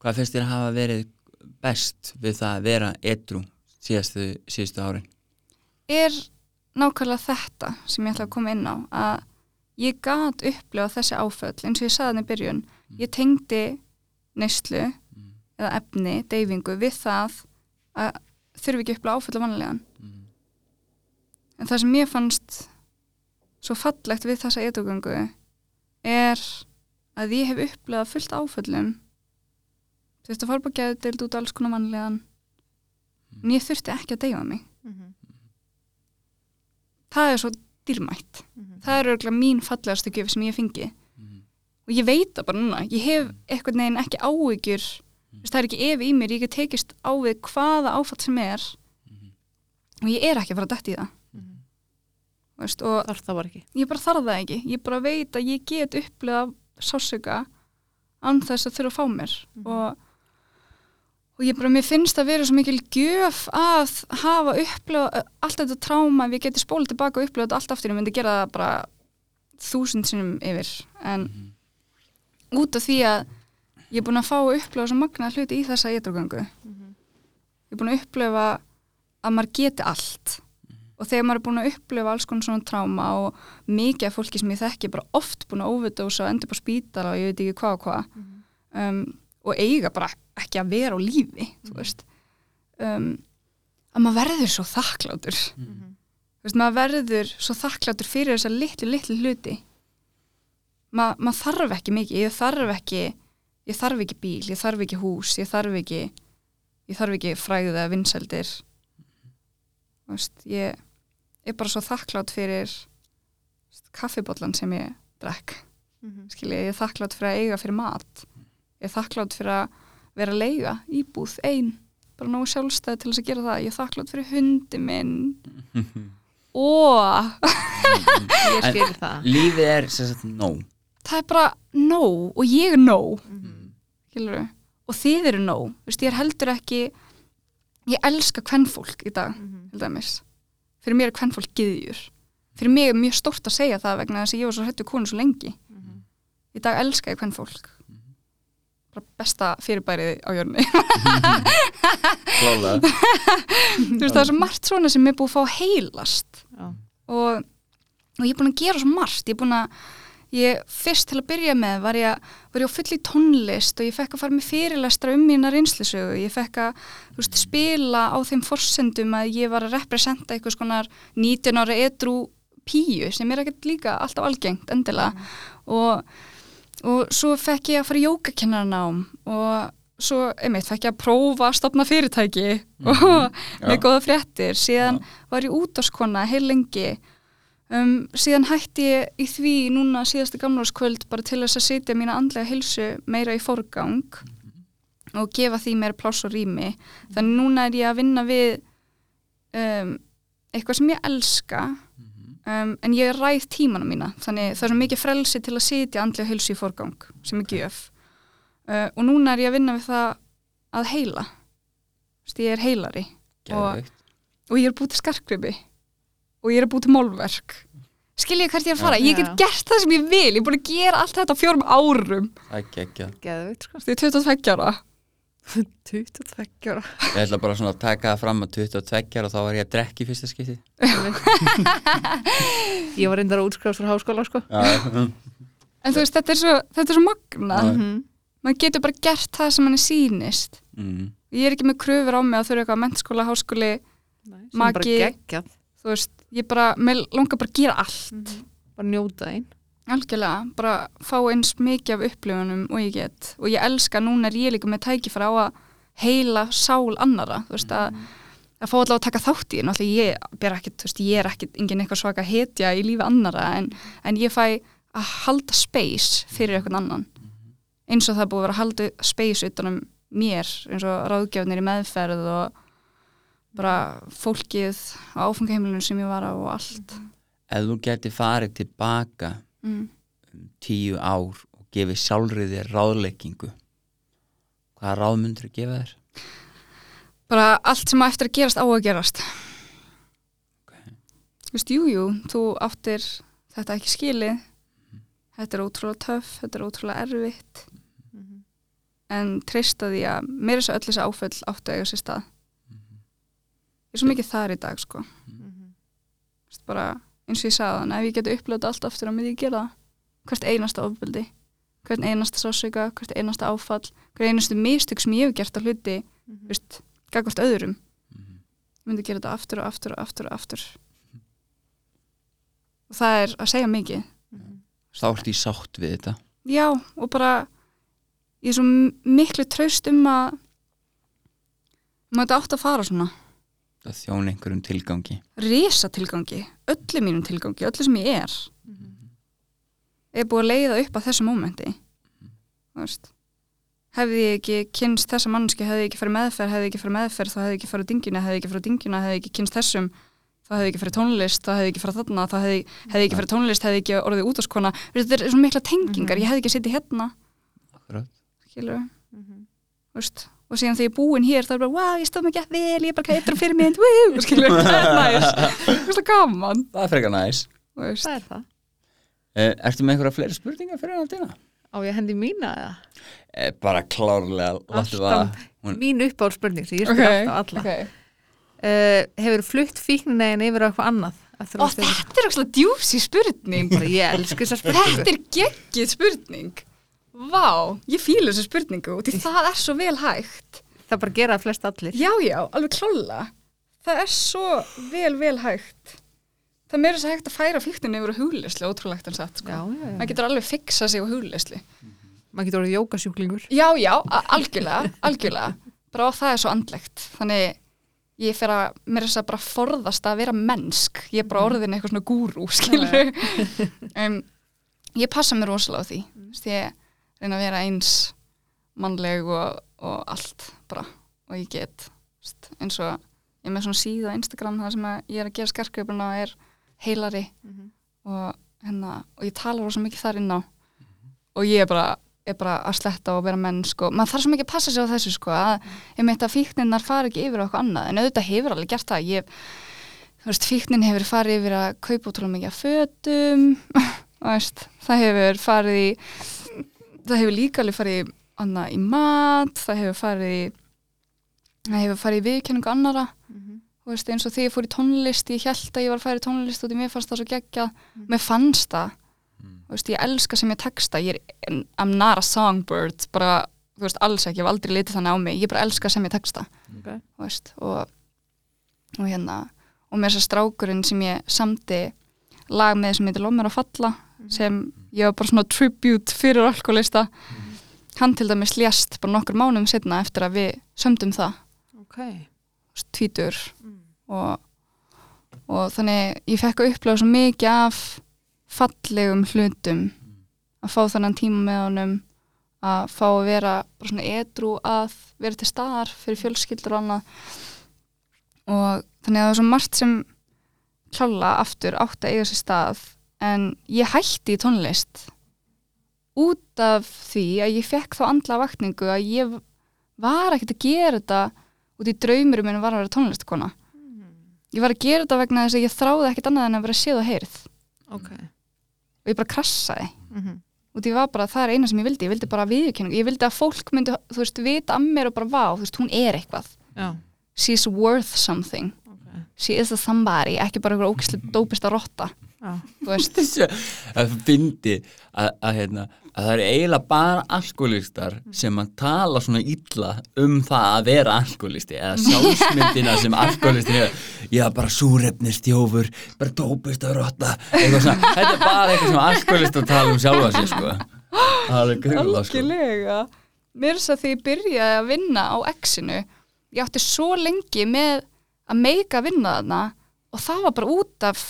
Hvað finnst þér að hafa verið best við það að vera edru síðastu, síðustu árin? er nákvæmlega þetta sem ég ætla að koma inn á að ég gat upplifa þessi áföll eins og ég sagði þannig byrjun ég tengdi neyslu Mm. eða efni, deyfingu við það að þurfi ekki að upplifa áföll af vanlegan Mm. en það sem ég fannst svo fallegt við þessa edugöngu er að ég hef upplifað fullt áföllum þú veist að fara bara geði deild út alls konar vanlegan en ég þurfti ekki að deyfa mig Mhm. það er svo dýrmætt Mhm. það er örgulega mín fallegastu gjöf sem ég fengi Mm. og ég veit það bara núna ég hef eitthvað neginn ekki áhyggjur mm. það er ekki ef í mér, ég get tekist á við hvaða áfatt sem er Mhm. og ég er ekki að fara að detti í það Mhm. veist, og Þarf það bara ekki ég bara þarf það ekki ég bara veit að ég get upplegað sásöka án þess að þurfa að fá mér Mhm. og, og ég bara, mér finnst að vera svo mikil gjöf að hafa upplegað allt þetta tráma, ég geti spólið tilbaka og upplegað þetta allt aftur, ég myndi gera það bara þúsund sinnum yfir en Mhm. út af því að ég er búin að fá upplefa svo magna hluti í þessa eitthrugöngu Mhm. ég er búin að upplefa að maður geti allt og þegar maður er búin að upplefa alls konar svona tráma og mikið af fólki sem ég þekki er bara oft búin að óvitaðusa og endur på spítala og ég veit ekki hvað og hvað Mhm. um, og eiga bara ekki að vera á lífi þú veist. Um, að maður verður svo þakklátur Mhm. þú veist, maður verður svo þakklátur fyrir þessa litlu, litlu hluti. Ma, maður þarf ekki mikið. Ég þarf ekki ég þarf ekki bíl, ég þarf ekki hús ég þarf ekki ég þarf ekki fræðið eða vinseldir þú veist, ég er bara svo þakklátt fyrir kaffibóllan sem ég drekk. Mhm. skilji, ég er þakklátt fyrir að eiga fyrir mat. Ég er þakklátt fyrir að vera að leiga íbúð ein. Bara nógu sjálfstæð til þess að gera það. Ég er þakklátt fyrir hundi minn. Ó, ég En- skil það. lífið er sem sagt nóg. Það er bara nóg og ég er Mhm. skilurðu, og þið eru nóg. Vist, ég er heldur ekki ég elska kvennfólk í dag dæmis. Fyrir mér er kvennfólk gyðjur. Fyrir mig er mjög stórt að segja það vegna þess að ég var svo hættu konu svo lengi. Mhm. í dag elska ég kvennfólk besta fyrirbærið á jörni klálega. Þú veist það er svo margt svona sem er búið að fá að heilast. Já. og, og ég er búin að gera svo margt. Ég er búin að ég, fyrst til að byrja með var ég, var ég á full í tónlist og ég fekk að fara með fyrirlestra um mína reynslisögu ég fekk að veist, spila á þeim forsendum að ég var að representa eitthvað skonar 19 ára edru píu sem er ekkert líka alltaf algengt endilega. Og, og svo fekk ég að fara í jógakennarnám og svo, einmitt, fekk ég að prófa að stopna fyrirtæki og með Já. góða fréttir. Síðan var ég útaskona heil lengi. Um, síðan hætti ég í því núna síðasta gamlarskvöld bara til þess að setja mína andlega hilsu meira í forgang og gefa því meira pláss og rými. Þannig núna er ég að vinna við um, eitthvað sem ég elska um, en ég ræð tímana mína þannig það er svo mikið frelsi til að setja andlega hilsu í forgang sem er gjöf. Uh, og núna er ég að vinna við það að heila. Þú veist, ég er heilari Geðveikt. og ég er búið til skarkgripi og ég er búið til málverk. Skil ég hvert ég er að fara, ég get gert það sem ég vil ég er búin að gera allt þetta á fjórum árum. Það er geggjað. Geðveikt, sko. því ég er 22 ára 22 ára. Ég ætla bara svona að taka það fram að 22 og þá var ég að drekka í fyrsta skipti Ég var reyndar að útskrifast frá háskóla, sko. Já, en þú veist, þetta er svo, þetta er svo magna Já. Mhm. maður getur bara gert það sem hann er sýnist. Mm. ég er ekki með kröfur á mig að þurfa eitthvað mennskóla, háskóli Nei, sem bara Maki. geggjað. Þú veist, ég bara, mér langar bara að gera allt. Bara njóta einn algjörlega, bara fá eins mikið af upplifunum og ég get. Og ég elska, núna er ég líka með tækifæra á að heila sál annara þú veist, að, að fá allavega að taka þátt í en alltaf ég, ber ekkit, þú veist, ég er ekkit engin eitthvað svaka hetja í lífi annara en, en ég fæ að halda space fyrir eitthvað annan. Eins og það búið að vera að halda space utanum mér, eins og ráðgjöfnir í meðferð og bara fólkið á áfangaheimilinu sem ég var á og allt. Ef þú geti farið tilbaka mm. um tíu ár og gefið sjálfrið þér ráðleikingu hvaða ráð myndir þú gefa þér? bara allt sem á eftir að gerast á að gerast. Ok. þú veist, jú, jú, þú áttir þetta ekki skilið. Þetta er ótrúlega töff, þetta er ótrúlega erfitt. En treysta því að mér er svo öll þessi áföll áttu að eiga sér stað. Ég er svo mikið þar í dag sko. Veist, bara eins og ég sagði þannig ef ég geti upplöðið allt aftur að myndi ég gera það. Hvert einasta ofbeldi hvert einasta sásauka, hvert einasta áfall hvert einastu mistök sem ég hef gert á hluti þú veist, gagvart öðrum. Ég myndi gera þetta aftur og aftur og aftur og aftur. Og það er að segja mikið. Þá ertu í sátt við þetta. Já og bara ég er svo miklu traust um að maður þetta átt að fara svona að þjóna einhverjum tilgangi risa tilgangi, öllu mínum tilgangi öllu sem ég er er búið að leiða upp að þessu mómenti þú veist hefði ég ekki kynst þessa mannski hefði ég ekki farið meðferð, hefði ég ekki farið meðferð þá hefði ég ekki farið á dyngjuna, hefði ég ekki farið á dyngjuna hefði ég ekki kynst þessum, þá hefði ég ekki farið tónlist þá hefði ég ekki farið þarna, þá hefði, hefði ég ekki farið tónlist hefði ég ekki orðið útáskona þetta er svo mikla tengingar, ég hefði ekki og síðan þegar ég er búin hér þá er bara, wow, ég stóð mig ekki vel, ég er bara eitthvað fyrir mig woo, skilur, það er næs það er svo gaman Það er frekar næs þú veist. Það er það eh, Ertu með einhverja fleiri spurningar fyrir hann dina? Á ég hendi mína eða? Eh, bara klárlega Alltaf hún- mín uppáhaldspurning sem ég spyr alltaf alla okay. uh, Hefur flutt fíkninegin yfir á eitthvað annað? Og að stefna- þetta er eitthvað djúsi spurning bara ég elsku þessa spurningu þetta er geggið spurning vá, ég fíla þessu spurningu og því það er svo vel hægt. Það bara gera flest allir. Já, já, alveg klála það er svo vel, vel hægt. Það meira þess að hægt að færa fíkninni yfir á hugleyslu, ótrúlegt en satt sko. maður getur alveg fixa sig á hugleyslu Maður getur orðið jókasjúklingur. Já, já, algjörlega, algjörlega. Bara það er svo andlegt. Þannig ég fer að, mér er þess að bara forðast að vera mennsk, ég er bara orðin eitthvað svona gúrú, skilur um, ég passa mér rosalega á því. Mm. ég reyna að vera eins mannleg og, og allt bara, og ég get veist, eins og ég er með svona síðu á Instagram þar sem að ég er að gera skarkreipuna og er heilari Mhm. og, hérna, og ég tala rosa mikið þar inn á. Og ég er bara, er bara að sletta og vera mennsk og maður þarf svo mikið að passa sig á þessu sko að ég meit að fíkninnar fara ekki yfir eitthvað annað. En auðvitað hefur alveg gert það. Ég, þú veist, fíknin hefur farið yfir að kaupa útrúlega mikið af fötum og veist, það hefur farið í það hefur líka alveg farið í, annað, í mat það hefur farið það hefur farið í viðkenningu annara Mhm. þú veist, eins og því ég fór í tónlist ég held að ég var að færa í tónlist og því mér fannst það svo geggjað. Mér fannst það. Þú veist, ég elska sem ég texta. Ég er, I'm not a songbird bara, þú veist, alls ekki, ég hef aldrei litið þannig á mig. Ég bara elska sem ég texta. Ok. þú veist, og og hérna, og með þess að strákurinn sem ég samdi lag með sem heitir Lómur að falla sem ég var bara svona tribute fyrir alkoholista. Hann til dæmis lést bara nokkur mánum setna eftir að við sömdum það. Ok. Tvítur og, og þannig ég fekk að upplega svo mikið af fallegum hlutum að fá þannan tíma með honum að fá að vera bara svona edru að vera til staðar fyrir fjölskyldur og annað. Og þannig að það er svo margt sem klála aftur átt að eiga sér stað en ég hætti í tónlist út af því að ég fekk þá andla vakningu að ég var ekkert að gera þetta út í draumurum minn var að vera tónlistakona ég var að gera þetta vegna þess að ég þráði ekkert annað en að vera séð og heyrð. Ok. Og ég bara krassaði. Mhm. og því var bara það er eina sem ég vildi ég vildi bara viðurkenningu, ég vildi að fólk myndi þú veist, vita að mér og bara vá, þú veist, hún er eitthvað. Já. She's worth something. Ok. She is a somebody, ekki bara einhver ógislega dópista rotta, já. Þú veist. Að fyndi að, að, hérna, að það eru eiginlega bara alkoholistar sem að tala svona illa um það að vera alkoholisti eða sjálfsmyndina sem alkoholisti hefur ég er bara súrefni stjófur bara dópist að rotta þetta er bara eitthvað sem alkoholistar tala um sjálfa sig sko. Það er grilla sko. Mér er þess að því ég byrjaði að vinna á X-inu ég átti svo lengi með að meika vinna þarna og það var bara út af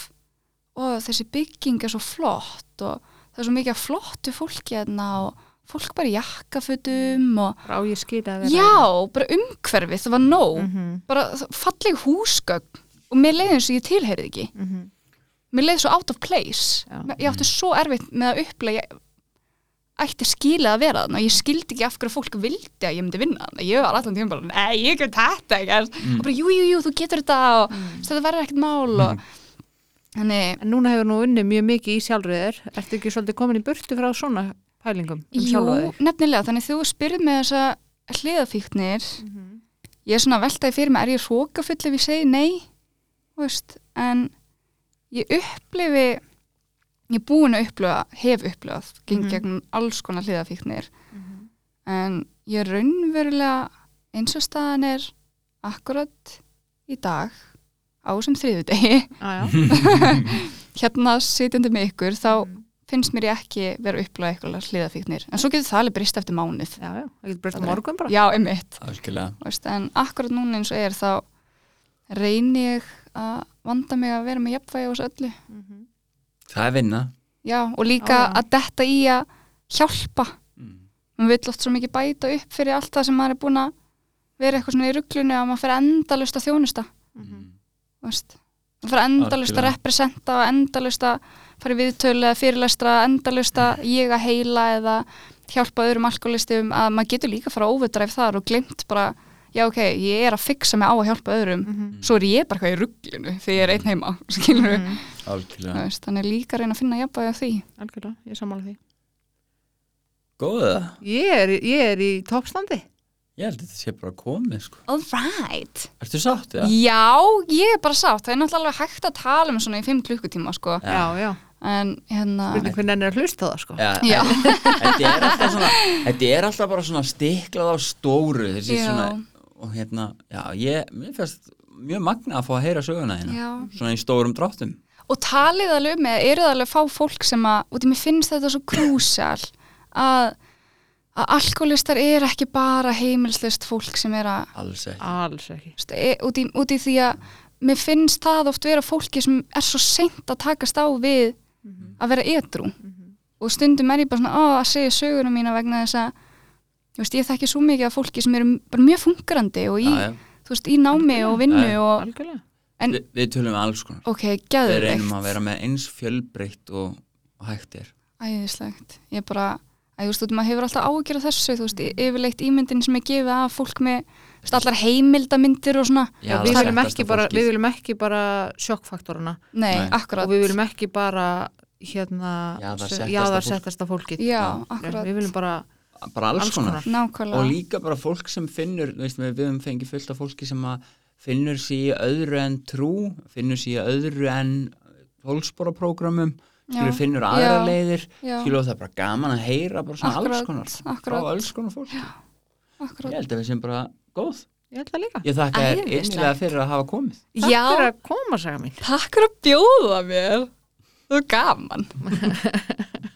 og þessi bygging er svo flott og það er svo mikið flottu fólki þarna og fólk bara í jakkafutum og Rá ég skýta að vera já, bara umhverfið, það var nóg. Mhm, bara falleg húsgögn og mér leiði eins og ég tilheyrið ekki. Mhm. mér leiði svo out of place. Já. ég átti svo erfitt með að upplega ætti skilið að vera þarna ég skildi ekki af hverju fólk vildi að ég myndi vinna þarna. Ég var allan tíma bara, nei, ég get þetta ekki. Og bara, jú, jú, jú, þú getur þetta og þetta verður ekkert mál og þannig, En núna hefur nú unni mjög mikið í sjálfriðir Ertu ekki svolítið komin í burtu frá svona pælingum um jú, nefnilega þannig þú spyrð með þessa hliðafíknir ég er svona að veltaði fyrir mig, er ég hrókafull ef ég segi nei? Veist, en ég upplifi ég er búin að upplifa, hef upplifað geng Mhm. gegnum alls konar hliðafíknir en ég er raunverulega eins og staðan er akkurat í dag á sem þriðudegi Já, já. Hérna sitjandi með ykkur þá Mhm. finnst mér ég ekki vera upplifa eitthvað hliðafíknir en svo getur það alveg brist eftir mánuð. Já, já, það getur breyst á er- morgun bara. Já, einmitt. Veist, en akkurat núna eins og er þá reyni ég að vanda mig að vera með jafnvægi á þessu öllu. Mhm. það er vinna. Já, og líka Já, já. að detta í að hjálpa. Mm. maður vill oft svo mikið bæta upp fyrir allt það sem maður er búin að vera eitthvað svona í rugglunu að maður fyrir endalust að þjónusta Mhm. veist. maður fyrir endalust að representa og endalust að fara í viðtölu eða fyrirlestra, endalust að ég að heila eða hjálpa öðrum alkoholistum að maður getur líka að fara óverdræf þar og glimt bara, já ok, ég er að fixa mig á að hjálpa öðrum. Mhm. svo er ég bara eitthvað í rugglinu þegar ég er einn heima skilur Mhm. algjörlega, veist, þannig líka að reyna að finna jafnvægi á því. Algjörlega, ég sammála því. Góða. Ég er, ég er í toppstandi ég held að þetta sé bara komið sko Alright ertu sátt eða? Já, ég er bara sátt, það er náttúrulega alveg hægt að tala um svona í fimm klukkutíma sko Já, já, en hérna spurning hvernig hann er að hlusta á það sko Já, Já. þetta er alltaf svona þetta er alltaf bara svona stiklað á stóru þessi Já. svona og hérna, já, ég, mér finnst mjög magna að fá að heyra söguna hérna Já. svona í stórum dráttum og talið alveg um eða eru það alveg fá fólk sem að og því mér finnst þetta svo krúsal að, að alkoholistar er ekki bara heimilslist fólk sem er að alls ekki. Alls ekki. Veist, e, út, í, út í því að mér finnst það oft vera fólki sem er svo seint að takast á við að vera edru og stundum er ég bara svona á, að segja söguna mína vegna þess að þú veist, ég þekki svo mikið af fólki sem eru bara mjög fungerandi og í, þú veist, í námi Algjörlega. og vinnu og, algjörlega. En- Vi, við tölum við alls konar. Ok, við reynum að vera með eins fjölbreytt og, og hægt er. Æðislegt, ég bara að, þú veist, maður hefur alltaf ágjörð þessu þú veist, yfirleitt ímyndin sem er gefið af fólk með veist, allar heimildamindir og svona. Já, við, viljum bara, við viljum ekki bara sjokkfaktoruna nei, Nei. akkurat. Og við viljum ekki bara hérna jáðarsettasta fólkið. já, Já. akkurat, við viljum bara bara alls, alls konar, og líka bara fólk sem finnur þú veist, við, höfum fengið fullt af fólki sem að finnur sér öðru en trú finnur sér öðru en fólksporaprógramum skilur Já. finnur aðra Já. leiðir já, skilur það er bara gaman að heyra bara svona alls Akkurat, konar akkurat. frá alls konar fólk akkurat. Ég held að við sem bara góð. Ég held það líka. Ég þakka þér innilega fyrir að hafa komið. Takk Já. fyrir að koma, saga mín. Takk fyrir að bjóða mér. Þú er gaman